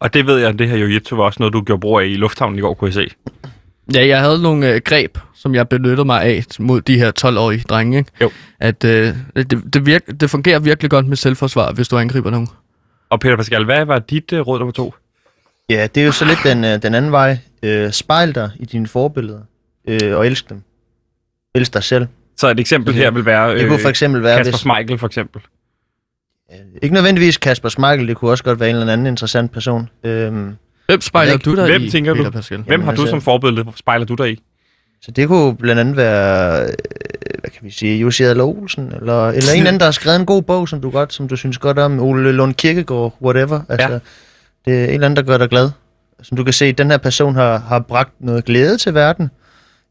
Og det ved jeg, det her jiu-jitsu var også noget, du gjorde brug af i lufthavnen i går, kunne jeg se. Ja, jeg havde nogle øh, greb, som jeg benyttede mig af mod de her 12-årige drenge. Ikke? Jo. At øh, det, det, virk, det fungerer virkelig godt med selvforsvar, hvis du angriber nogen. Og Peter Pascal, hvad var dit uh, råd nummer to? Ja, det er jo så lidt den, øh, den anden vej. Øh, spejl dig i dine forbilleder, øh, og elsk dem. Elsk dig selv. Så et eksempel her vil være Det kunne for eksempel være, Kasper hvis, Schmeichel, for eksempel. ikke nødvendigvis Kasper Schmeichel, det kunne også godt være en eller anden interessant person. Øhm, Hvem spejler du dig hvem i, tænker du? Peter Pascal? Hvem Jamen, har du altså- som forbillede? Spejler du dig i? så det kunne blandt andet være, øh, hvad kan vi sige, Jussi Adler Olsen, eller, eller en anden, der har skrevet en god bog, som du godt, som du synes godt om, Ole Lund Kirkegaard, whatever. Altså, Ja. ja. det er en eller anden, der gør dig glad. Som du kan se, den her person har, har bragt noget glæde til verden.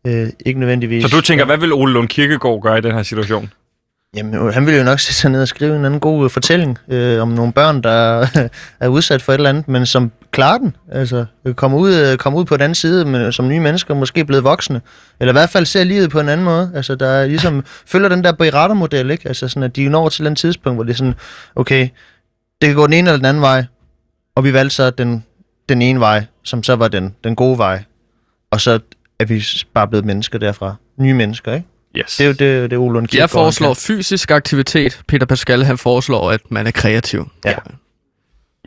Øh, ikke nødvendigvis. Så du tænker, hvad vil Ole Lund Kirkegaard gøre i den her situation? Jamen, øh, han ville jo nok sætte sig ned og skrive en anden god øh, fortælling øh, om nogle børn, der øh, er udsat for et eller andet, men som klarer den. Altså, kommer ud, kommer ud på den anden side men, som nye mennesker, måske blevet voksne. Eller i hvert fald ser livet på en anden måde. Altså, der er ligesom, følger den der Beretta-model, ikke? Altså, sådan, at de når til den tidspunkt, hvor det er sådan, okay, det kan gå den ene eller den anden vej, og vi valgte så den, den ene vej, som så var den, den gode vej. Og så er vi bare blevet mennesker derfra. Nye mennesker, ikke? Yes. Det er jo det, det er Jeg foreslår fysisk aktivitet. Peter Pascal, han foreslår, at man er kreativ. Ja.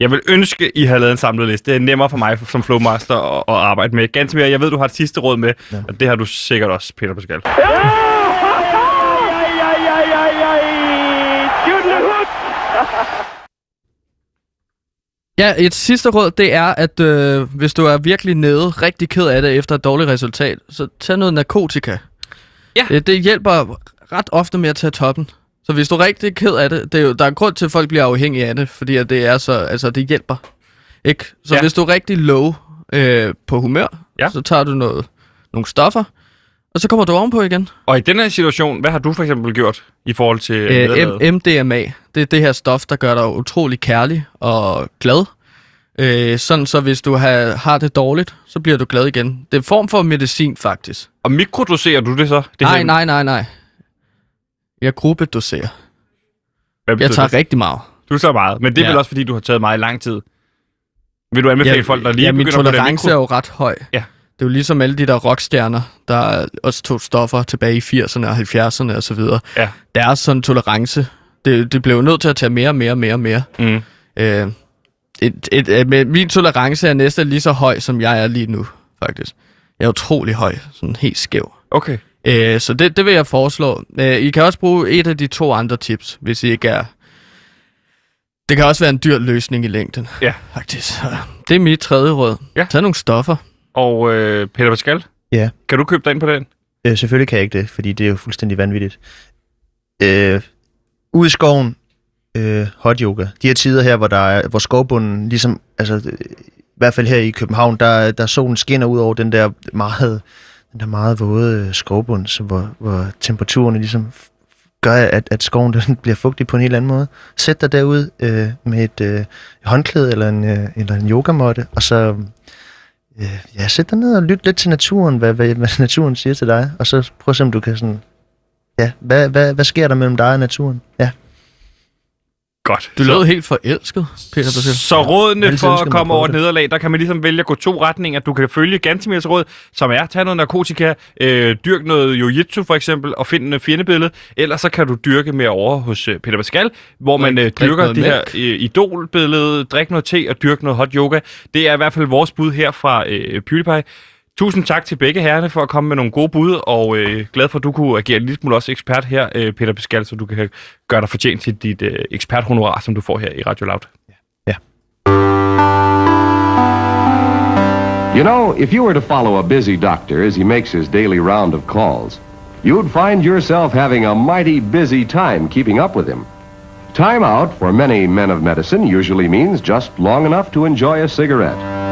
Jeg vil ønske, I havde lavet en samlet liste. Det er nemmere for mig som flowmaster at, at arbejde med. Ganske mere, jeg ved, du har et sidste råd med, ja. og det har du sikkert også, Peter Pascal. Ja! Ja, et sidste råd, det er, at øh, hvis du er virkelig nede, rigtig ked af det efter et dårligt resultat, så tag noget narkotika. Ja. Det, det hjælper ret ofte med at tage toppen. Så hvis du er rigtig ked af det, det er jo, der er en grund til, at folk bliver afhængige af det, fordi at det er så, altså det hjælper. Ikke? Så Ja. hvis du er rigtig low øh, på humør, Ja. så tager du noget, nogle stoffer, og så kommer du ovenpå igen. Og i den her situation, hvad har du for eksempel gjort i forhold til øh, Øh, M- MDMA, det er det her stof, der gør dig utrolig kærlig og glad. Øh, sådan så hvis du har, har det dårligt, så bliver du glad igen. Det er en form for medicin, faktisk. Og mikrodoserer du det så? Det nej, her- nej, nej, nej. Jeg gruppedoserer. Hvad Jeg tager det? rigtig meget. Du tager meget, men det er ja. Vel også, fordi du har taget meget i lang tid. Vil du anbefale Ja, folk, der lige ja, min begynder på det tolerance er jo ret høj. Ja. Det er jo ligesom alle de der rockstjerner, der også tog stoffer tilbage i 80'erne og 70'erne og så videre. Ja. Deres sådan tolerance, det, det blev jo nødt til at tage mere og mere og mere og mere. Mm. Øh, et, et, et, men min tolerance er næsten lige så høj, som jeg er lige nu, faktisk. Jeg er utrolig høj, sådan helt skæv. Okay. Øh, så det, det vil jeg foreslå. Øh, I kan også bruge et af de to andre tips, hvis I ikke er... Det kan også være en dyr løsning i længden, Ja. faktisk. Det er mit tredje råd. Ja. Tag nogle stoffer. Og øh, Peter Pascal? Ja. Kan du købe dig ind på den? Øh, selvfølgelig kan jeg ikke det, fordi det er jo fuldstændig vanvittigt. Øh, ude i skoven, øh, hot yoga. De her tider her, hvor, der er, hvor skovbunden ligesom, altså øh, i hvert fald her i København, der, der solen skinner ud over den der meget, den der meget våde øh, skovbund, så hvor, hvor temperaturen ligesom gør, at, at skoven den bliver fugtig på en helt anden måde. Sæt dig derud øh, med et øh, håndklæde eller en, øh, eller en yogamåtte, og så øh, ja, sæt dig ned og lyt lidt til naturen, hvad, hvad, hvad naturen siger til dig, og så prøv at se, om du kan sådan, ja, hvad, hvad, hvad sker der mellem dig og naturen? Ja. Godt. Du så, lød helt forelsket, Peter Basel. så rådene Altid for at komme over et det. nederlag, der kan man ligesom vælge at gå to retninger. Du kan følge Gantemirs råd, som er, tage noget narkotika, øh, dyrk noget jiu-jitsu for eksempel, og finde en fjendebillede. Ellers så kan du dyrke mere over hos øh, Peter Pascal, hvor man øh, dyrker det her øh, idolbillede, drik noget te og dyrk noget hot yoga. Det er i hvert fald vores bud her fra øh, PewDiePie. Tusind tak til begge herrene for at komme med nogle gode bud, og øh, glad for, at du kunne agere en lille smule også ekspert her, øh, Peter Beskal, så du kan gøre dig fortjent til dit øh, eksperthonorar, som du får her i Radio Loud. Ja. You know, if you were to follow a busy doctor as he makes his daily round of calls, you'd find yourself having a mighty busy time keeping up with him. Time out for many men of medicine usually means just long enough to enjoy a cigarette.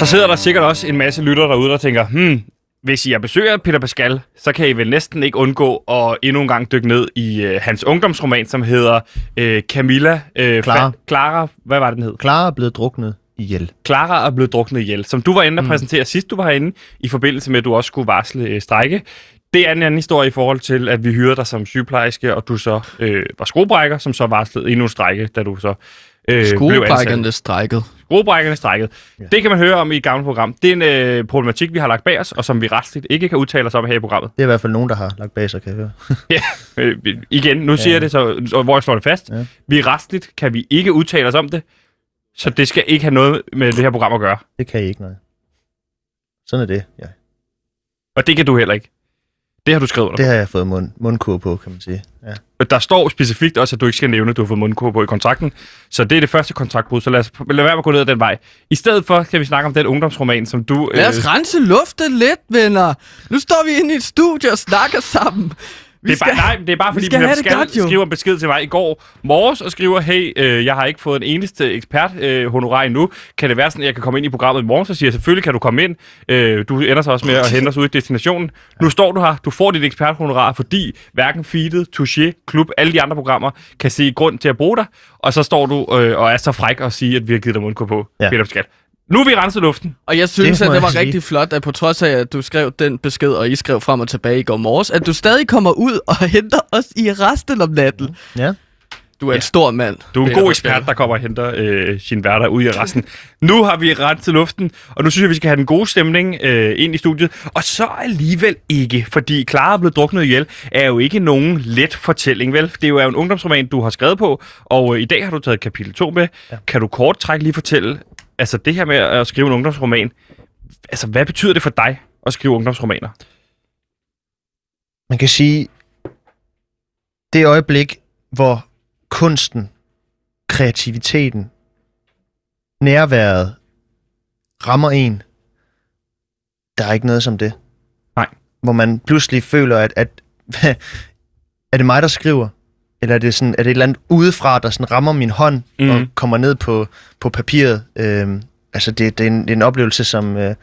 Så sidder der sikkert også en masse lyttere derude, der tænker, hmm, hvis I er besøger Peter Pascal, så kan I vel næsten ikke undgå at endnu en gang dykke ned i øh, hans ungdomsroman, som hedder øh, Camilla... Øh, Clara. Fa- Clara, hvad var det, den hed? Clara er blevet druknet ihjel. Clara er blevet druknet ihjel, som du var inde og præsentere sidst, du var herinde, i forbindelse med, at du også skulle varsle øh, strække. Det er en anden historie i forhold til, at vi hyrede dig som sygeplejerske, og du så øh, var skruebrækker, som så varslede endnu en strække, da du så øh, blev ansat. Skruebrækkerne strækket. Skruebrækkerne strækket. Ja. Det kan man høre om i et gammelt program. Det er en øh, problematik, vi har lagt bag os, og som vi retsligt ikke kan udtale os om her i programmet. Det er i hvert fald nogen, der har lagt bag sig, kan jeg høre. Ja, øh, igen, nu siger jeg det, så, så, hvor jeg slår det fast. Ja. Ja. Vi retsligt kan vi ikke udtale os om det, så det skal ikke have noget med det her program at gøre. Det kan I ikke, nej. Sådan er det, ja. Og det kan du heller ikke. Det har du skrevet under. Det har jeg fået mund, mundkur på, kan man sige. Ja. Der står specifikt også, at du ikke skal nævne, at du har fået mundkur på i kontrakten. Så det er det første kontraktbrud, så lad os lad være med at gå ned ad den vej. I stedet for skal vi snakke om den ungdomsroman, som du... Lad os rense luften lidt, venner. Nu står vi inde i et studie og snakker sammen. Vi Det er, bare, nej, det er bare fordi, skal Pascal godt, jo. skriver en besked til mig i går morges og skriver, hey, øh, jeg har ikke fået en eneste ekspert øh, honorar endnu. Kan det være sådan, at jeg kan komme ind i programmet i morgen? Så siger jeg, selvfølgelig kan du komme ind. Øh, du ender så også med at hente os ud i destinationen. Nu står du her, du får dit eksperthonorar, fordi hverken Feedet, Touché, Klub, alle de andre programmer kan se grund til at bruge dig. Og så står du øh, og er så fræk og siger, at vi har givet dig mundkur på, ja. Peter Pascal. Nu er vi renset luften. Og jeg synes, Det at det var sige. rigtig flot, at på trods af, at du skrev den besked, og I skrev frem og tilbage i går morges, at du stadig kommer ud og henter os i resten om natten. Ja. Du er ja. en stor mand. Du er en god ekspert, der kommer og henter øh, sin hverdag ud i resten. nu har vi rendt til luften, og nu synes jeg, vi skal have den gode stemning øh, ind i studiet. Og så alligevel ikke, fordi Clara er blevet druknet ihjel, er jo ikke nogen let fortælling, vel? Det er jo en ungdomsroman, du har skrevet på, og øh, i dag har du taget kapitel 2 med. Ja. Kan du kort træk lige fortælle, altså det her med at skrive en ungdomsroman, altså hvad betyder det for dig at skrive ungdomsromaner? Man kan sige, det øjeblik, hvor kunsten, kreativiteten, nærværet rammer en, der er ikke noget som det. Nej. Hvor man pludselig føler, at, at er det mig, der skriver? Eller er det, sådan, er det et eller andet udefra, der sådan rammer min hånd mm. og kommer ned på, på papiret? Øhm, altså, det, det, er en, det er en oplevelse, som, øh,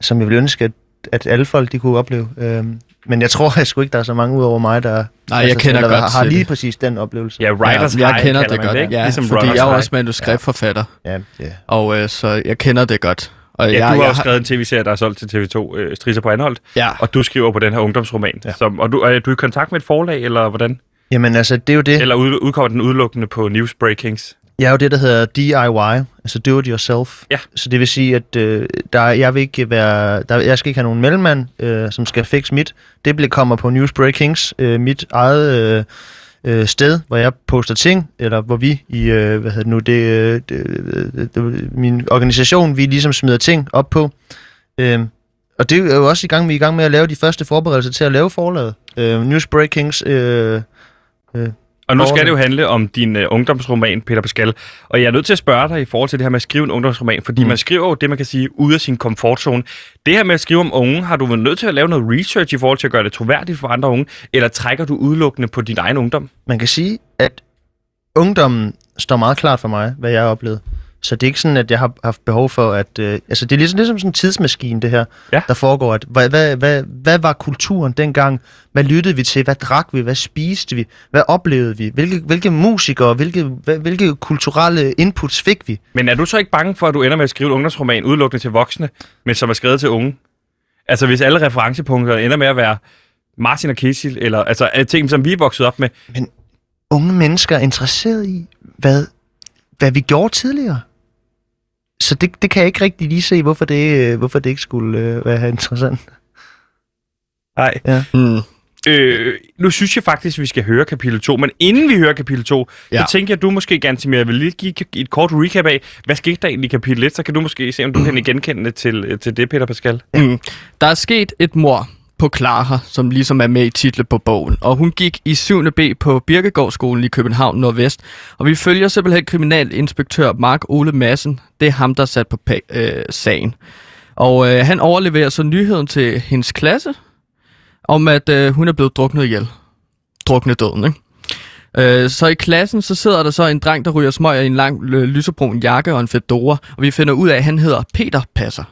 som jeg vil ønske, at, at alle folk de kunne opleve. Øhm, men jeg tror jeg sgu ikke, der er så mange ud over mig, der Nej, jeg kender eller godt har, til lige det. præcis den oplevelse. Ja, writers ja, jeg high, kender det godt. ikke? Ja, ligesom fordi jeg er også manuskriptforfatter, Ja, ja. og øh, så jeg kender det godt. Og Ja, jeg, du har jeg, jo skrevet en tv-serie, der er solgt til TV2, øh, Strisser på Anholdt, Ja, og du skriver på den her ungdomsroman. Ja. Som, og du, er du i kontakt med et forlag, eller hvordan? Jamen altså, det er jo det. Eller ud, udkommer den udelukkende på Newsbreakings? Jeg er jo det, der hedder DIY, altså do it yourself. Ja. Så det vil sige, at øh, der, jeg vil ikke være, der, jeg skal ikke have nogen mellemmand, øh, som skal fikse mit. Det bliver kommer på Newsbreakings, øh, mit eget øh, øh, sted, hvor jeg poster ting, eller hvor vi i, øh, hvad hedder det nu, det, øh, det, det, det, min organisation, vi ligesom smider ting op på. Øh, og det er jo også i gang, vi er i gang med at lave de første forberedelser til at lave forlaget. Øh, Newsbreakings, øh, Og nu skal det jo handle om din uh, ungdomsroman, Peter Pascal. Og jeg er nødt til at spørge dig i forhold til det her med at skrive en ungdomsroman, fordi mm. man skriver jo det, man kan sige, ud af sin komfortzone. Det her med at skrive om unge, har du været nødt til at lave noget research i forhold til at gøre det troværdigt for andre unge, eller trækker du udelukkende på din egen ungdom? man kan sige, at ungdommen står meget klart for mig, hvad jeg har oplevet. Så det er ikke sådan, at jeg har haft behov for at... Øh, altså, det er ligesom, ligesom sådan en tidsmaskine, det her, Ja. der foregår. At, hvad, hvad, hvad, hvad var kulturen dengang? Hvad lyttede vi til? Hvad drak vi? Hvad spiste vi? Hvad oplevede vi? Hvilke, hvilke musikere, hvilke, hvilke kulturelle inputs fik vi? Men er du så ikke bange for, at du ender med at skrive en ungdomsroman udelukkende til voksne, men som er skrevet til unge? Altså hvis alle referencepunkter ender med at være Martin og Kesil, eller altså ting, som vi er vokset op med, Unge mennesker er interesseret i, hvad, hvad vi gjorde tidligere. Så det, det kan jeg ikke rigtig lige se, hvorfor det, øh, hvorfor det ikke skulle øh, være interessant. nej. mm, Øh, nu synes jeg faktisk, at vi skal høre kapitel 2, men inden vi hører kapitel 2, ja. Ja. så tænker jeg, at du måske, Gantimir, vil lige give et kort recap af, hvad skete der egentlig i kapitel 1, så kan du måske se, om du kan genkende det til, til det, Peter Pascal. mm. Der er sket et mor på Clara, som ligesom er med i titlen på bogen. Og hun gik i 7. B på Birkegårdsskolen i København Nordvest. Og vi følger simpelthen kriminalinspektør Mark Ole Madsen. Det er ham, der er sat på pa- øh, sagen. Og øh, han overleverer så nyheden til hendes klasse, om at øh, hun er blevet druknet ihjel. Druknet døden, ikke? Øh, så i klassen, så sidder der så en dreng, der ryger smøger i en lang lysebrun jakke og en fedora, og vi finder ud af, at han hedder Peter Passer.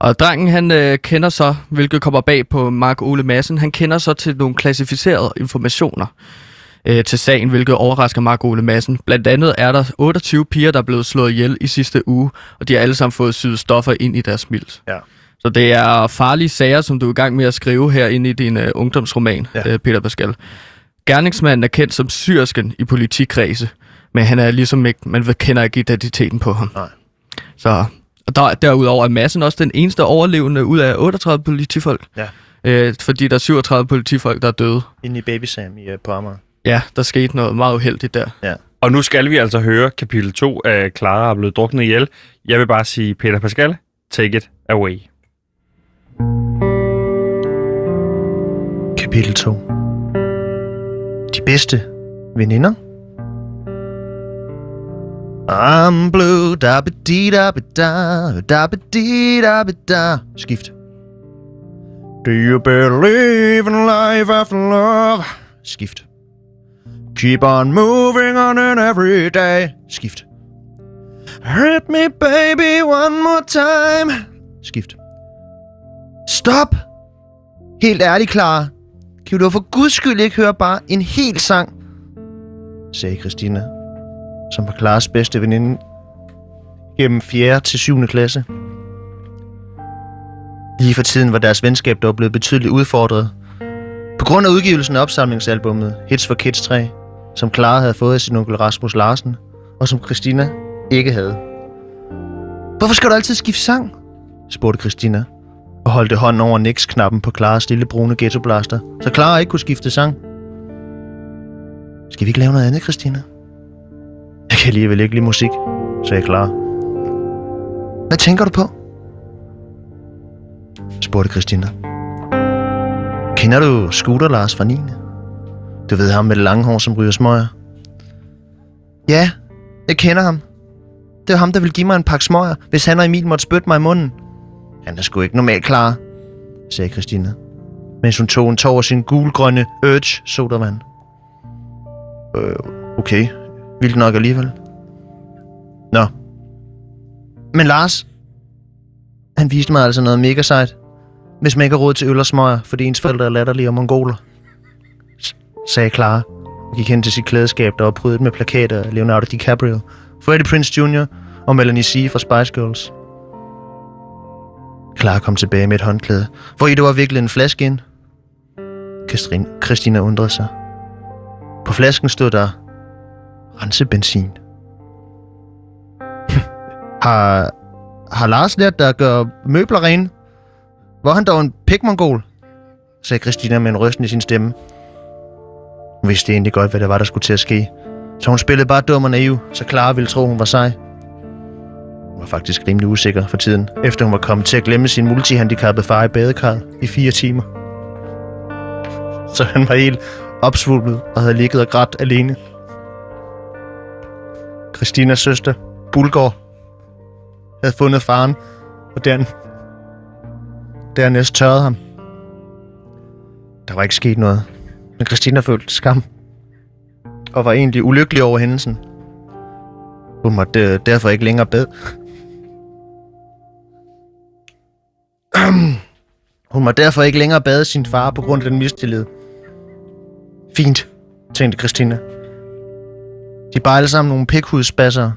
Og drengen, han øh, kender så, hvilket kommer bag på Mark Ole Madsen, han kender så til nogle klassificerede informationer øh, til sagen, hvilket overrasker Mark Ole Madsen. Blandt andet er der 28 piger, der er blevet slået ihjel i sidste uge, og de har alle sammen fået syet stoffer ind i deres mild. Ja. Så det er farlige sager, som du er i gang med at skrive her ind i din øh, ungdomsroman, Ja. øh, Peter Pascal. Gerningsmanden er kendt som syrsken i politikredse, men han er ligesom ikke, man ved- kender ikke identiteten på ham. Nej. Så og der, derudover er Madsen også den eneste overlevende ud af 38 politifolk. Ja. Øh, fordi der er 37 politifolk, der er døde. Inde i Baby Sam i, uh, på Amager. Ja, der skete noget meget uheldigt der. Og nu skal vi altså høre kapitel 2 af Clara er blevet druknet ihjel. Jeg vil bare sige, Peter Pascal, take it away. Kapitel 2 De bedste veninder I'm blue, da ba di da ba da, da ba di da ba da. Skift. Do you believe in life after love? Skift. Keep on moving on in every day. Skift. Hurt me, baby, one more time. Skift. Stop! Helt ærligt, Clara. Kan du for guds skyld ikke høre bare en hel sang? Sagde Christina, som var Klares bedste veninde gennem 4. til 7. klasse. Lige for tiden var deres venskab dog blevet betydeligt udfordret. På grund af udgivelsen af opsamlingsalbummet Hits for Kids 3, som Clara havde fået af sin onkel Rasmus Larsen, og som Christina ikke havde. Hvorfor skal du altid skifte sang? spurgte Christina, og holdte hånden over Nix-knappen på Klaras lille brune ghettoblaster, så Clara ikke kunne skifte sang. Skal vi ikke lave noget andet, Christina? Jeg kan alligevel ikke lide musik, sagde Clara. Hvad tænker du på? spurgte Christina. Kender du Scooter Lars fra 9. Du ved ham med det lange hår, som ryger smøger? Ja, jeg kender ham. Det var ham, der ville give mig en pakke smøger, hvis han og Emil måtte spytte mig i munden. Han er sgu ikke normalt klar, sagde Christina, mens hun tog en tår af sin gulgrønne Urge sodavand. Øh, okay. Vildt nok alligevel. Nå. Men Lars, han viste mig altså noget mega sejt. Hvis man ikke har råd til øl og smøger, fordi ens forældre er latterlige og mongoler. S- sagde Clara og gik hen til sit klædeskab, der var prydet med plakater af Leonardo DiCaprio, Freddie Prince Jr. og Melanie C. fra Spice Girls. Clara kom tilbage med et håndklæde, hvor i det var viklet en flaske ind. Christine, Christina undrede sig. På flasken stod der rensebenzin. har, har Lars lært dig at gøre møbler rene? Hvor han dog en pikmongol? sagde Christina med en rysten i sin stemme. Hun vidste egentlig godt, hvad der var, der skulle til at ske. Så hun spillede bare dum og naiv, så Clara ville tro, hun var sej. Hun var faktisk rimelig usikker for tiden, efter hun var kommet til at glemme sin multihandicappede far i badekarret i fire timer. Så han var helt opsvulmet og havde ligget og grædt alene. Kristinas søster, Bulgård, havde fundet faren, og den dernæst tørrede ham. Der var ikke sket noget, men Christina følte skam, og var egentlig ulykkelig over hændelsen. Hun måtte øh, derfor ikke længere bede. Hun må derfor ikke længere bade sin far på grund af den mistillid. Fint, tænkte Christina. De er bare alle sammen nogle pikhudspasser.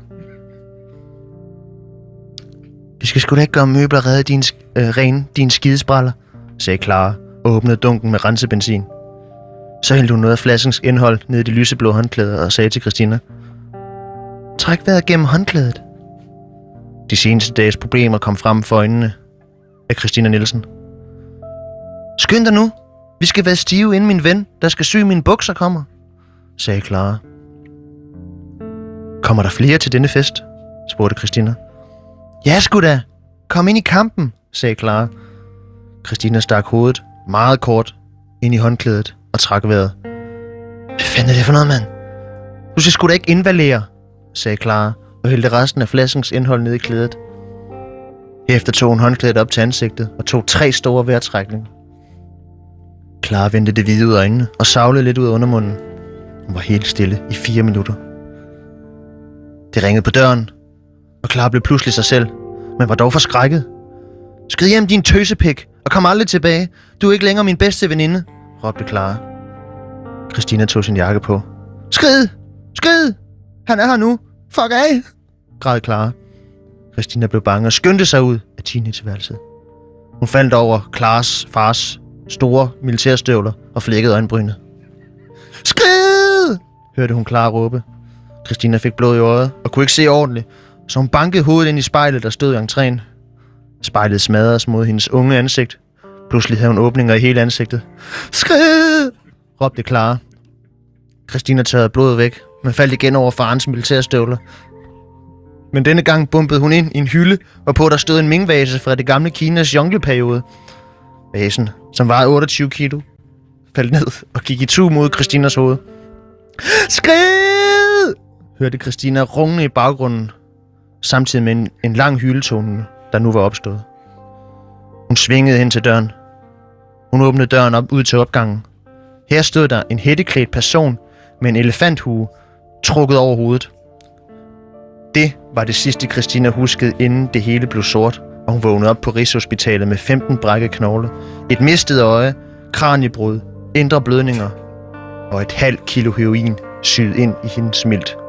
Vi skal sgu da ikke gøre møbler redde din, øh, ren, din skidespraller, sagde Clara og åbnede dunken med rensebenzin. Så hældte hun noget af flaskens indhold ned i det lyseblå håndklæde og sagde til Christina. Træk vejret gennem håndklædet. De seneste dages problemer kom frem for øjnene af Christina Nielsen. Skynd dig nu. Vi skal være stive, inden min ven, der skal sy mine bukser, kommer, sagde Clara. Kommer der flere til denne fest? spurgte Christina. Ja, sgu da. Kom ind i kampen, sagde Clara. Christina stak hovedet meget kort ind i håndklædet og trak vejret. Hvad fanden er det for noget, mand? Du skal sgu da ikke invalere, sagde Clara og hældte resten af flaskens indhold ned i klædet. Herefter tog hun håndklædet op til ansigtet og tog tre store vejrtrækninger. Clara vendte det hvide ud af øjnene og savlede lidt ud af undermunden. Hun var helt stille i fire minutter. Det ringede på døren, og Clara blev pludselig sig selv, men var dog forskrækket. Skrid hjem din tøsepik, og kom aldrig tilbage. Du er ikke længere min bedste veninde, råbte Clara. Christina tog sin jakke på. Skrid! Skrid! Han er her nu! Fuck af! græd Clara. Christina blev bange og skyndte sig ud af teenageværelset. Hun faldt over Klares fars store militærstøvler og flækkede øjenbrynet. Skrid! hørte hun Clara råbe. Christina fik blod i øjet og kunne ikke se ordentligt, så hun bankede hovedet ind i spejlet, der stod i entréen. Spejlet smadredes mod hendes unge ansigt. Pludselig havde hun åbninger i hele ansigtet. Skrid! råbte Clara. Christina tørrede blodet væk, men faldt igen over farens militærstøvler. Men denne gang bumpede hun ind i en hylde, hvorpå der stod en mingvase fra det gamle Kinas jungleperiode. Vasen, som vejede 28 kilo, faldt ned og gik i tu mod Christinas hoved. Skrid! Hørte Christina rungende i baggrunden, samtidig med en, en lang hyletone, der nu var opstået. Hun svingede hen til døren. Hun åbnede døren op ud til opgangen. Her stod der en hætteklædt person med en elefanthue trukket over hovedet. Det var det sidste, Christina huskede, inden det hele blev sort, og hun vågnede op på Rigshospitalet med 15 brækket knogle, et mistet øje, kraniebrud, indre blødninger og et halvt kilo heroin syet ind i hendes mildt.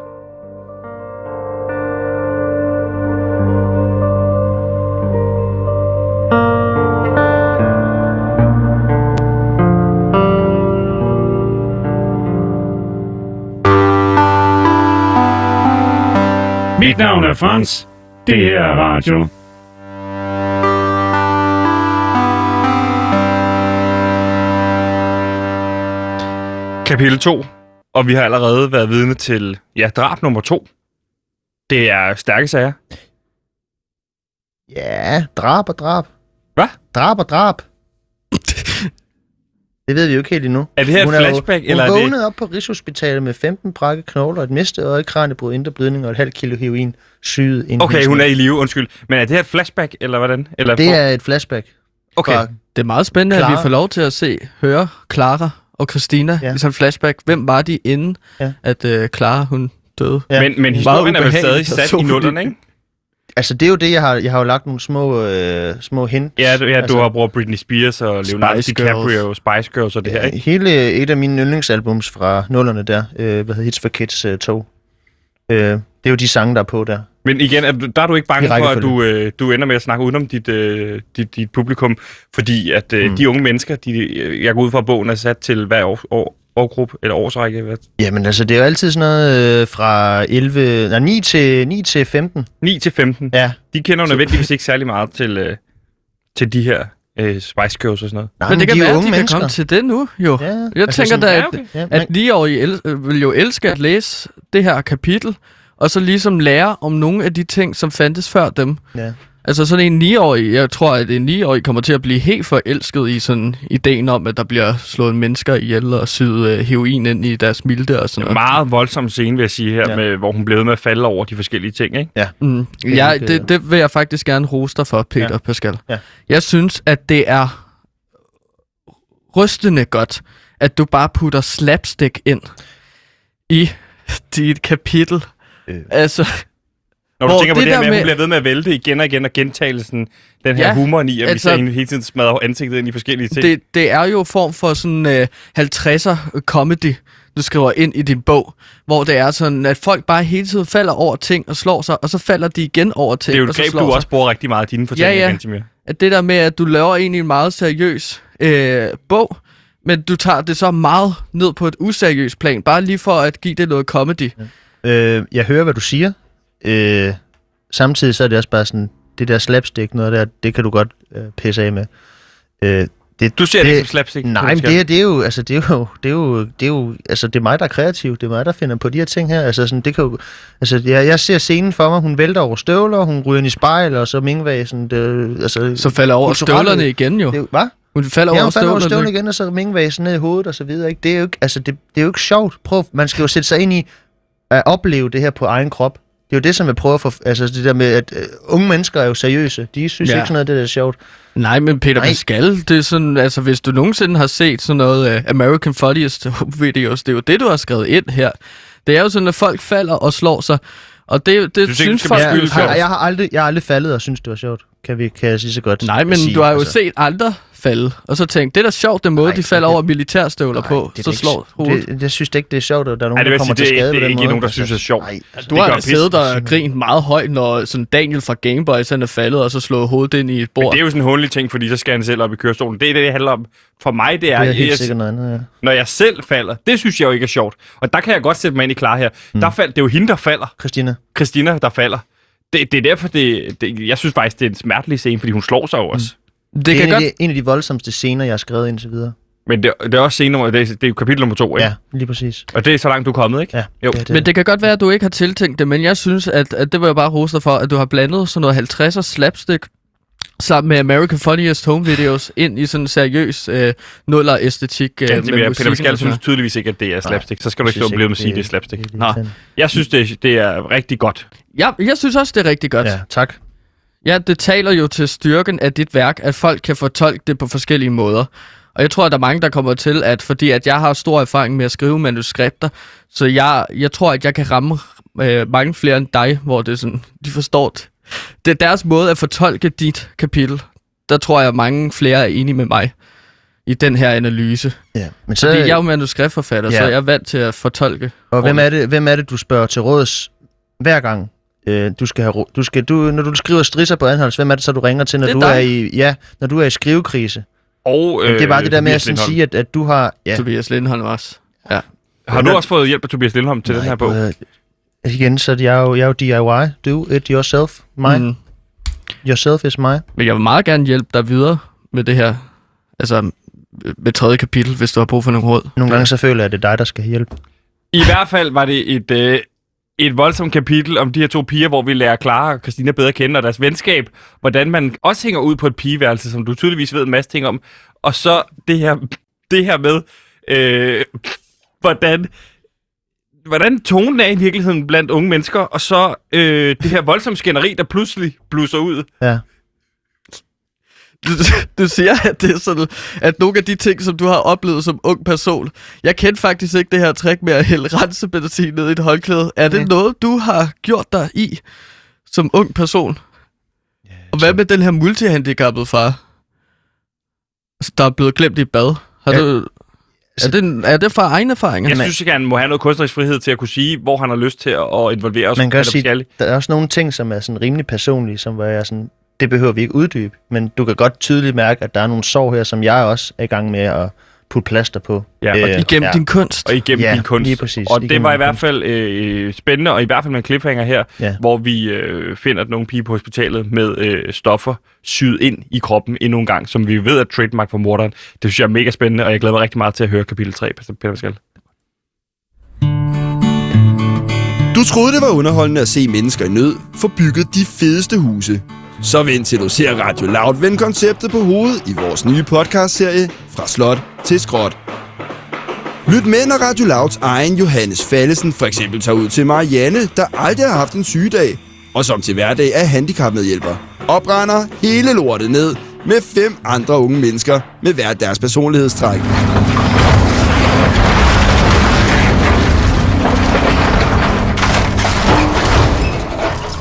Mit navn er Frans. Det her er radio. Kapitel 2, og vi har allerede været vidne til, ja, drab nummer 2. Det er stærke sager. Ja, drab og drab. Hvad? Drab og drab. Det ved vi jo ikke helt endnu. Er det her et Hun er jo- flashback, Hun eller er det... vågnede op på Rigshospitalet med 15 brække knogler, et mistet øje, kraniebrud, indre blødning og et halvt kilo heroin syet ind. i Okay, hun er i live, undskyld. Men er det her et flashback, eller hvordan? Eller Det er et flashback. Okay. Det er meget spændende, at vi Clara. får lov til at se, høre Clara og Christina Ja. i sådan en flashback. Hvem var de inden, Ja. at uh, Clara hun døde? Ja. Men, men historien er vel stadig sat i nullerne, ikke? Altså, det er jo det, jeg har, jeg har jo lagt nogle små, øh, små hint. Ja, du, ja, altså, du har brugt Britney Spears og Leonardo Spice DiCaprio, Spice Girls og det her, ikke? Hele et af mine yndlingsalbums fra nullerne der, øh, hvad hedder Hits for Kids øh, 2. Øh, det er jo de sange, der er på der. Men igen, er du, der er du ikke bange for, at du, øh, du ender med at snakke udenom dit, øh, dit, dit publikum, fordi at øh, Mm. de unge mennesker, de, øh, jeg går ud fra, at bogen er sat til hver år, år, årgruppe, eller årsrække, hvad? Jamen altså, det er jo altid sådan noget øh, fra 11, nej, 9 til, 9 til 15. 9 til 15. Ja. De kender jo nødvendigvis ikke særlig meget til, øh, til de her øh, Spice Girls og sådan noget. Nej, Men det kan de være, jo at de kan mennesker. komme til det nu, jo. Ja, Jeg altså tænker da, Ja, at, okay. Ja, at 9-årige el- vil jo elske at læse det her kapitel, og så ligesom lære om nogle af de ting, som fandtes før dem. Ja. Altså sådan en 9-årig, jeg tror, at en 9-årig kommer til at blive helt forelsket i sådan ideen om, at der bliver slået mennesker ihjel og syet øh, heroin ind i deres milde og sådan noget. meget voldsom scene, vil jeg sige her, ja. Ja. med, hvor hun blev med at falde over de forskellige ting, ikke? Mm. er Ja, det, det vil jeg faktisk gerne rose dig for, Peter ja. Ja. Pascal. Ja. Jeg synes, at det er rystende godt, at du bare putter slapstick ind i dit kapitel. Øh. Altså, Når du Hvor tænker på det det, det her der med, at hun bliver ved med at vælte igen og igen, og gentagelsen, den her Ja, humoren i, at altså- vi ser hele tiden smadre ansigtet ind i forskellige ting. det, det er jo form for sådan øh, 50'er comedy, du skriver ind i din bog, hvor det er sådan, at folk bare hele tiden falder over ting og slår sig, og så falder de igen over ting, det er jo og et greb, du sig. også bruger rigtig meget i dine fortællinger, Ja, ja. Gantimir. At det der med, at du laver egentlig en meget seriøs øh, bog, men du tager det så meget ned på et useriøst plan, bare lige for at give det noget comedy. Øh, jeg hører, hvad du siger. Øh, samtidig så er det også bare sådan, det der slapstick, noget der, det kan du godt øh, pisse af med. Øh, det, Du ser det, Det- ikke som slapstick. Nej, men det, er- det er jo, altså det er jo, det er jo, det er jo, altså det er mig, der er kreativ. Det er mig, der finder på de her ting her. Altså sådan, det kan jo, altså jeg, jeg ser scenen for mig, hun vælter over støvler, hun ryger ind i spejl, og så Mingvag sådan, det, altså... Så falder over støvlerne igen jo. Det hvad? Hun falder Ja, over hun falder over støvlen igen, og så Mingvag sådan ned i hovedet og så videre. Ikke? Det er jo ikke, altså det, det er jo ikke sjovt. Prøv, man skal jo sætte sig ind i at opleve det her på egen krop. Det er jo det, som jeg prøver at få... Altså det der med, at øh, unge mennesker er jo seriøse. De synes Ja. ja. ikke sådan noget, det der er sjovt. Nej, men Peter Nej. Pascal, det er sådan, altså hvis du nogensinde har set sådan noget uh, American Funniest Videos, det er jo det, du har skrevet ind her. Det er jo sådan, at folk falder og slår sig, og det, det synes skal folk... være Jeg, jeg, har aldrig, jeg har aldrig faldet og synes, det var sjovt. Kan, vi, kan jeg sige så godt Nej, men sige, du har jo altså. set andre falde, og så tænkt, det er da sjovt, den måde, Nej, de falder det- over militærstøvler Nej, på, det er så slår hovedet. det, jeg synes da ikke, det er sjovt, at der er nogen, Ej, det vil der kommer sige, til det er- skade det er på den ikke måde. nogen, der synes, det er sjovt. Nej, altså, Du Det har siddet der og grint meget højt, når sådan Daniel fra Gameboys han er faldet, og så slået hovedet ind i et Men bord. det er jo sådan en hundelig ting, fordi så skal han selv op i kørestolen. Det er det, det handler om. For mig, det er, det er helt jeg, sikkert noget andet, ja. når jeg selv falder, det synes jeg jo ikke er sjovt. Og der kan jeg godt sætte mig ind i klar her. Mm. Der fald, det er jo hende, der falder. Christina, Christina, der falder. Det, det er derfor, det, det, jeg synes faktisk, det er en smertelig scene, fordi hun slår sig jo også. Det det er kan en, godt af de, en af de voldsomste scener, jeg har skrevet indtil videre. Men det, det er også scene nummer, det er, det er jo kapitel nummer to, ikke? Ja, lige præcis. Og det er så langt, du er kommet, ikke? Ja, Jo. Det, det. Men det kan godt være, at du ikke har tiltænkt det, men jeg synes, at, at det var jeg bare rose dig for, at du har blandet sådan noget 50'er slapstick sammen med American Funniest Home Videos ind i sådan en seriøs øh, nuller æstetik øh, Ganske med mere. musikken Peter Pascal synes tydeligvis ikke, at det er slapstick. Så skal du ikke stå og blive med at sige, det- at det er slapstick. det er Nå. irriterende. Jeg synes, det, det er rigtig godt. Ja, jeg synes også, det er rigtig godt. Ja, tak. Ja, det taler jo til styrken af dit værk, at folk kan fortolke det på forskellige måder. Og jeg tror, at der er mange, der kommer til, at fordi at jeg har stor erfaring med at skrive manuskripter, så jeg, jeg tror, at jeg kan ramme øh, mange flere end dig, hvor det er sådan, de forstår det. Det er deres måde at fortolke dit kapitel. Der tror jeg, at mange flere er enige med mig i den her analyse. Ja. Men så, Fordi jeg er jo manuskriptforfatter, Ja. så jeg er vant til at fortolke. og hvem er, det, hvem er det, du spørger til råds hver gang? Øh, du skal have, ro- du skal, du, når du skriver strisser på anholds, hvem er det så, du ringer til, når er du er i, ja, når du er i skrivekrise? Og, Øh, det er bare det der med at sådan sige, at, at du har... Ja, Tobias Lindholm også. Har du også fået hjælp af Tobias Lindholm til den her bog? at- Igen, så det- jeg er jo, jeg er jo DIY. Do it yourself. My. Mm. Mm. Yourself is my. Men jeg vil meget gerne hjælpe dig videre med det her. Altså med tredje kapitel, hvis du har brug for nogle råd. Nogle gange så føler jeg, at det er dig, der skal hjælpe. I hvert fald var det et, øh, et voldsomt kapitel om de her to piger, hvor vi lærer Clara og Christina bedre at kende, og deres venskab. Hvordan man også hænger ud på et pigeværelse, som du tydeligvis ved en masse ting om. Og så det her det her med, øh, hvordan, hvordan tonen er i virkeligheden blandt unge mennesker, og så øh, det her voldsomme skænderi, der pludselig blusser ud. Ja. Du, du siger, at det er sådan, at nogle af de ting, som du har oplevet som ung person, jeg kendte faktisk ikke det her trick med at hælde rensebenzin ned i et håndklæde. Er det Ja. noget, du har gjort dig i som ung person? Og hvad med den her multihandicappede far, der er blevet glemt i et bad? Har Ja. du, er, det, er det fra egen erfaring? Jeg synes ikke, han må have noget kunstnerisk frihed til at kunne sige, hvor han har lyst til at, involvere os. Man kan også sige, der er også nogle ting, som er sådan rimelig personlige, som hvor jeg sådan, det behøver vi ikke uddybe, men du kan godt tydeligt mærke, at der er nogle sår her, som jeg også er i gang med at putte plaster på. Ja, og Igennem ja. din kunst? og igennem Ja, din kunst. lige præcis. Og det var i hvert fald øh, spændende, og i hvert fald med en cliffhanger her, Ja. hvor vi øh, finder nogle pige på hospitalet med øh, stoffer syet ind i kroppen endnu en gang, som vi ved er trademark for morderen. Det synes jeg er mega spændende, og jeg glæder mig rigtig meget til at høre kapitel 3, Peter Pascal. Du troede, det var underholdende at se mennesker i nød få bygget de fedeste huse. Så vent til du ser Radio Loud vende konceptet på hovedet i vores nye podcastserie Fra Slot til Skråt. Lyt med, når Radio Louds egen Johannes Fallesen for eksempel tager ud til Marianne, der aldrig har haft en sygedag, og som til hverdag er handicapmedhjælper, og brænder hele lortet ned med fem andre unge mennesker med hver deres personlighedstræk.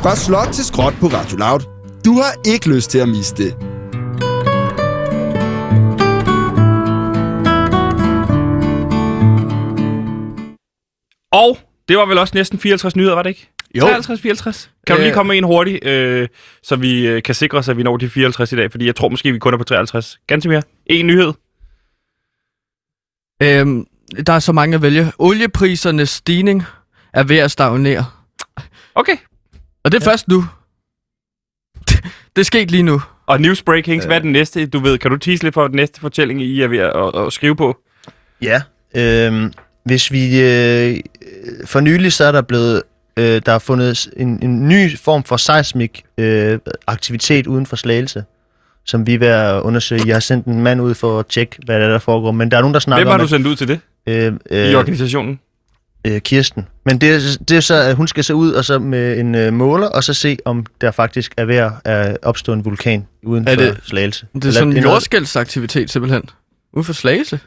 Fra slot til skråt på Radio Loud. Du har ikke lyst til at miste det. Og det var vel også næsten 54 nyheder, var det ikke? Jo. 53, 54. Kan du lige Øh. komme med en hurtig, øh, så vi øh, kan sikre os, at vi når de 54 i dag? Fordi jeg tror måske, vi kun er på 53. Ganske mere. En nyhed. Øhm, der er så mange at vælge. Olieprisernes stigning er ved at stagnere. Okay. Og det er ja. først nu. Det er sket lige nu. Og news breakings, hvad er den næste? Du ved, kan du tease lidt for den næste fortælling, I er ved at, at, at skrive på? Ja. Øhm, hvis vi... Øh, for nylig så er der blevet... Øh, der er fundet en, en ny form for seismik øh, aktivitet uden for slagelse, som vi er ved at undersøge. Jeg har sendt en mand ud for at tjekke, hvad der, er, der foregår, men der er nogen, der snakker Hvem har om, du sendt ud til det at, øh, i øh, organisationen? Øh, Kirsten. Men det, det er så, at hun skal så ud og så med en øh, måler, og så se, om der faktisk er ved at opstå en vulkan uden Er for det- slagelse. Det er sådan en jordskældsaktivitet simpelthen. Ude for Slagelse.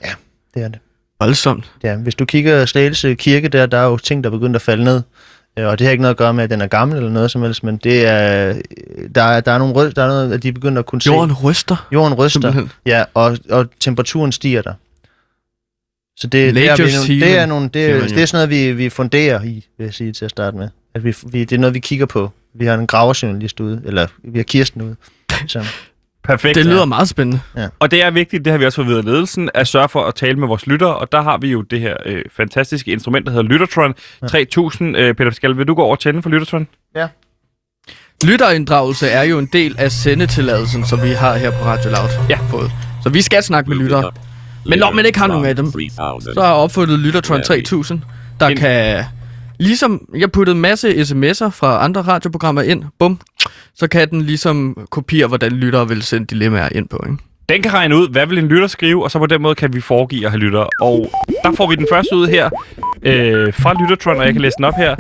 Det er det. Voldsomt. Ja, hvis du kigger Slagelse Kirke der, der er jo ting, der er begyndt at falde ned. Øh, Og det har ikke noget at gøre med, at den er gammel eller noget som helst, men det er, der, er, der er nogle rød, der er noget, at de begynder at kunne Jorden se. ryster. Jorden ryster. Simpelthen. Ja, og, og temperaturen stiger der. Så det, det, er, vi, det er, nogle, det, er, det er sådan noget, vi, vi funderer i, vil jeg sige til at starte med. At vi, vi, det er noget, vi kigger på. Vi har en graverjournalist ude, eller vi har Kirsten ude. Så, Perfekt. Det lyder meget spændende. Og det er vigtigt, det har vi også fået videre af ledelsen, at sørge for at tale med vores lyttere, og der har vi jo det her øh, fantastiske instrument, der hedder Lyttertron 3000. Øh, Peter Pascal, vil du gå over og tænde for Lyttertron? Lytterinddragelse er jo en del af sendetilladelsen, som vi har her på Radio Loud. Ja. Fået. Så vi skal snakke med lyttere. Men når man ikke har nogen af dem, så har jeg opfundet Lyttertron 3000, der En- kan... Ligesom jeg puttede en masse sms'er fra andre radioprogrammer ind, bum, så kan den ligesom kopiere, hvordan lyttere vil sende dilemmaer ind på, ikke? Den kan regne ud, hvad vil en lytter skrive, og så på den måde kan vi foregive at have lyttere. Og der får vi den første ud her øh, fra Lyttertron, og jeg kan læse den op her.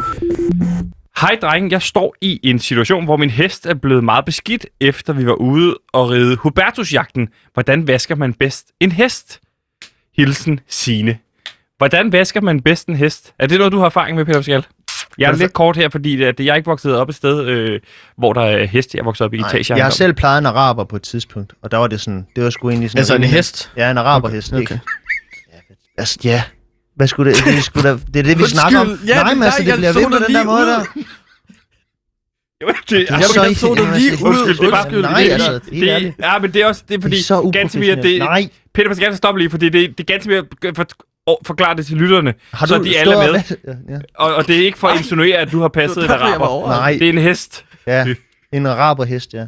Hej drenge, jeg står i en situation, hvor min hest er blevet meget beskidt, efter vi var ude og ride Hubertusjagten. Hvordan vasker man bedst en hest? Hilsen Sine. Hvordan vasker man bedst en hest? Er det noget, du har erfaring med, Peter Pascal? Jeg er lidt kort her, fordi at jeg er ikke vokset op et sted, øh, hvor der er heste. Jeg er vokset op i nej, etager. jeg har selv plejet en araber på et tidspunkt, og der var det sådan, det var sgu egentlig sådan... Altså en rimelig- hest. Ja, en araberhest. Okay. ikke? Altså, ja. Hvad skulle det? Det, skulle da, det er det, vi Undskyld. snakker om. Ja, nej, det- men altså, det bliver jeg ved på den der måde der. Jo, det, er ja, så men- ikke- så Jamen, lige altså, ud. Undskyld, det er bare- Nej, det er- altså, det, ærligt. ja, men det er også det er fordi, Det er så Gansimir, det, uprofessionelt. Nej, Peter Pascal, stop lige, fordi det, det Gansimir for, og forklare det til lytterne, har så du de alle er med. og- Ja, ja. Og, og det er ikke for at insinuere, at du har passet en jeg araber. Nej, Det er en hest. ja. En araberhest, ja.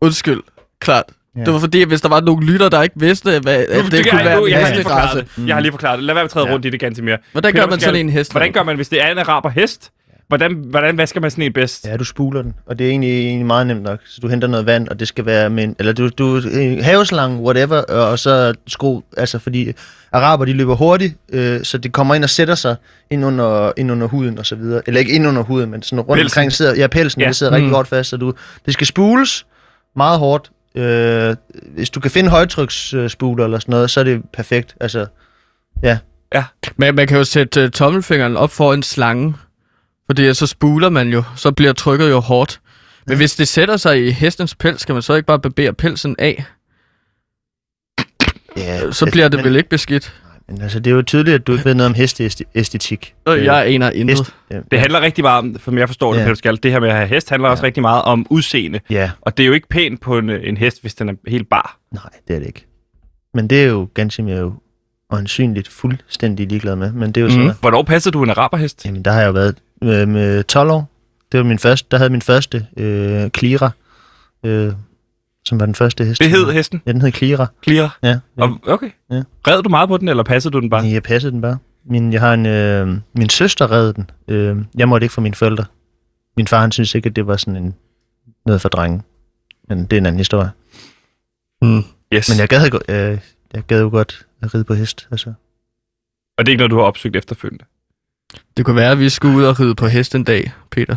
Undskyld. Klart. Ja. Det var fordi, hvis der var nogle lytter, der ikke vidste, hvad, at Nu, det, det, kunne jeg, være nu, en jeg, har lige forklaret det. Jeg har lige forklaret det. Lad være med at træde Ja. rundt i det, Gansimir. Hvordan Peter gør man Pascal, sådan en hest? Hvordan gør man, hvis det er en araber hest? Hvordan, hvordan vasker man sådan en bedst? Ja, du spuler den, og det er egentlig, egentlig meget nemt nok. Så du henter noget vand, og det skal være med en, eller du, du øh, haveslang, whatever, og så sko, altså fordi araber, de løber hurtigt, øh, så det kommer ind og sætter sig ind under, ind under huden og så videre. Eller ikke ind under huden, men sådan rundt Pelsen. omkring sidder, ja, pelsen, Ja. ja. det sidder rigtig Mm. godt fast, så du, det skal spules meget hårdt. Øh, hvis du kan finde højtryksspuler eller sådan noget, så er det perfekt. Altså, ja, Men man kan jo sætte uh, tommelfingeren op for en slange, fordi så spuler man jo, så bliver trykket jo hårdt. Men hvis det sætter sig i hestens pels, kan man så ikke bare barbere pelsen af? ja Så bliver det men, vel ikke beskidt. Men altså, det er jo tydeligt, at du ikke ved noget om hesteæstetik. Øh, jeg aner intet. Hest, ja, Det handler rigtig meget om, som jeg forstår det, Ja. Skal, det her med at have hest handler også Ja. rigtig meget om udseende. ja, Og det er jo ikke pænt på en, en hest, hvis den er helt bar. nej, det er det ikke. Men det er jo Gansimir jo øjensynligt fuldstændig ligeglad med. Men det er jo Mhm. sådan, Hvornår passer du en araberhest? jamen der har jeg jo været øh, med 12 år. Det var min første, der havde min første øh, Klira, øh, som var den første hest. Det hed hesten? Ja, den hed Klira. Clear. Ja, ja. Og, okay. Ja. Red du meget på den, eller passede du den bare? Jeg passede den bare. Min, jeg har en, øh, min søster redde den. Øh, jeg måtte ikke få mine forældre. Min far, han synes ikke, at det var sådan en, noget for drenge. Men det er en anden historie. Mm. Yes. Men jeg gad, øh, jeg gad jo godt at ride på hest. Altså. Og det er ikke noget, du har opsøgt efterfølgende? Det kunne være, at vi skulle ud og ride på hest en dag, Peter.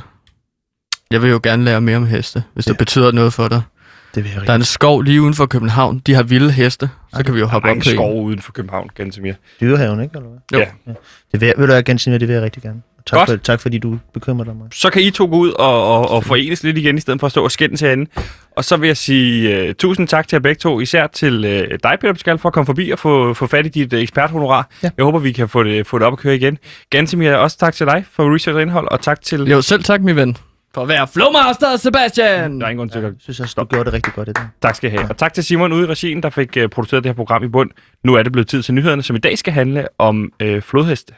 Jeg vil jo gerne lære mere om heste, hvis det Ja. betyder noget for dig. Det vil jeg Der er en skov lige uden for København. De har vilde heste. Så kan vi jo hoppe op en på en. skov uden for København, ganske mere. Dyrehaven, ikke? Eller hvad? Jo. Ja. Det vil, jeg- ved du hvad, Gansimir, det vil jeg rigtig gerne. Tak, Godt. for, tak fordi du bekymrer dig mig. Så kan I to gå ud og, og, og forenes lidt igen, i stedet for at stå og skændes herinde. Og så vil jeg sige uh, tusind tak til jer begge to, især til uh, dig, Peter Pascal, for at komme forbi og få, få fat i dit uh, eksperthonorar. Ja. Jeg håber, vi kan få det, få det op at køre igen. Gansimir, også tak til dig for research og indhold, og tak til... Jo, selv tak, min ven. For at være flowmaster, Sebastian! Der er ingen grund til at Jeg synes også, du gjorde det rigtig godt i dag. Tak skal I have. Og tak til Simon ude i regien, der fik uh, produceret det her program i bund. Nu er det blevet tid til nyhederne, som i dag skal handle om uh, flodheste.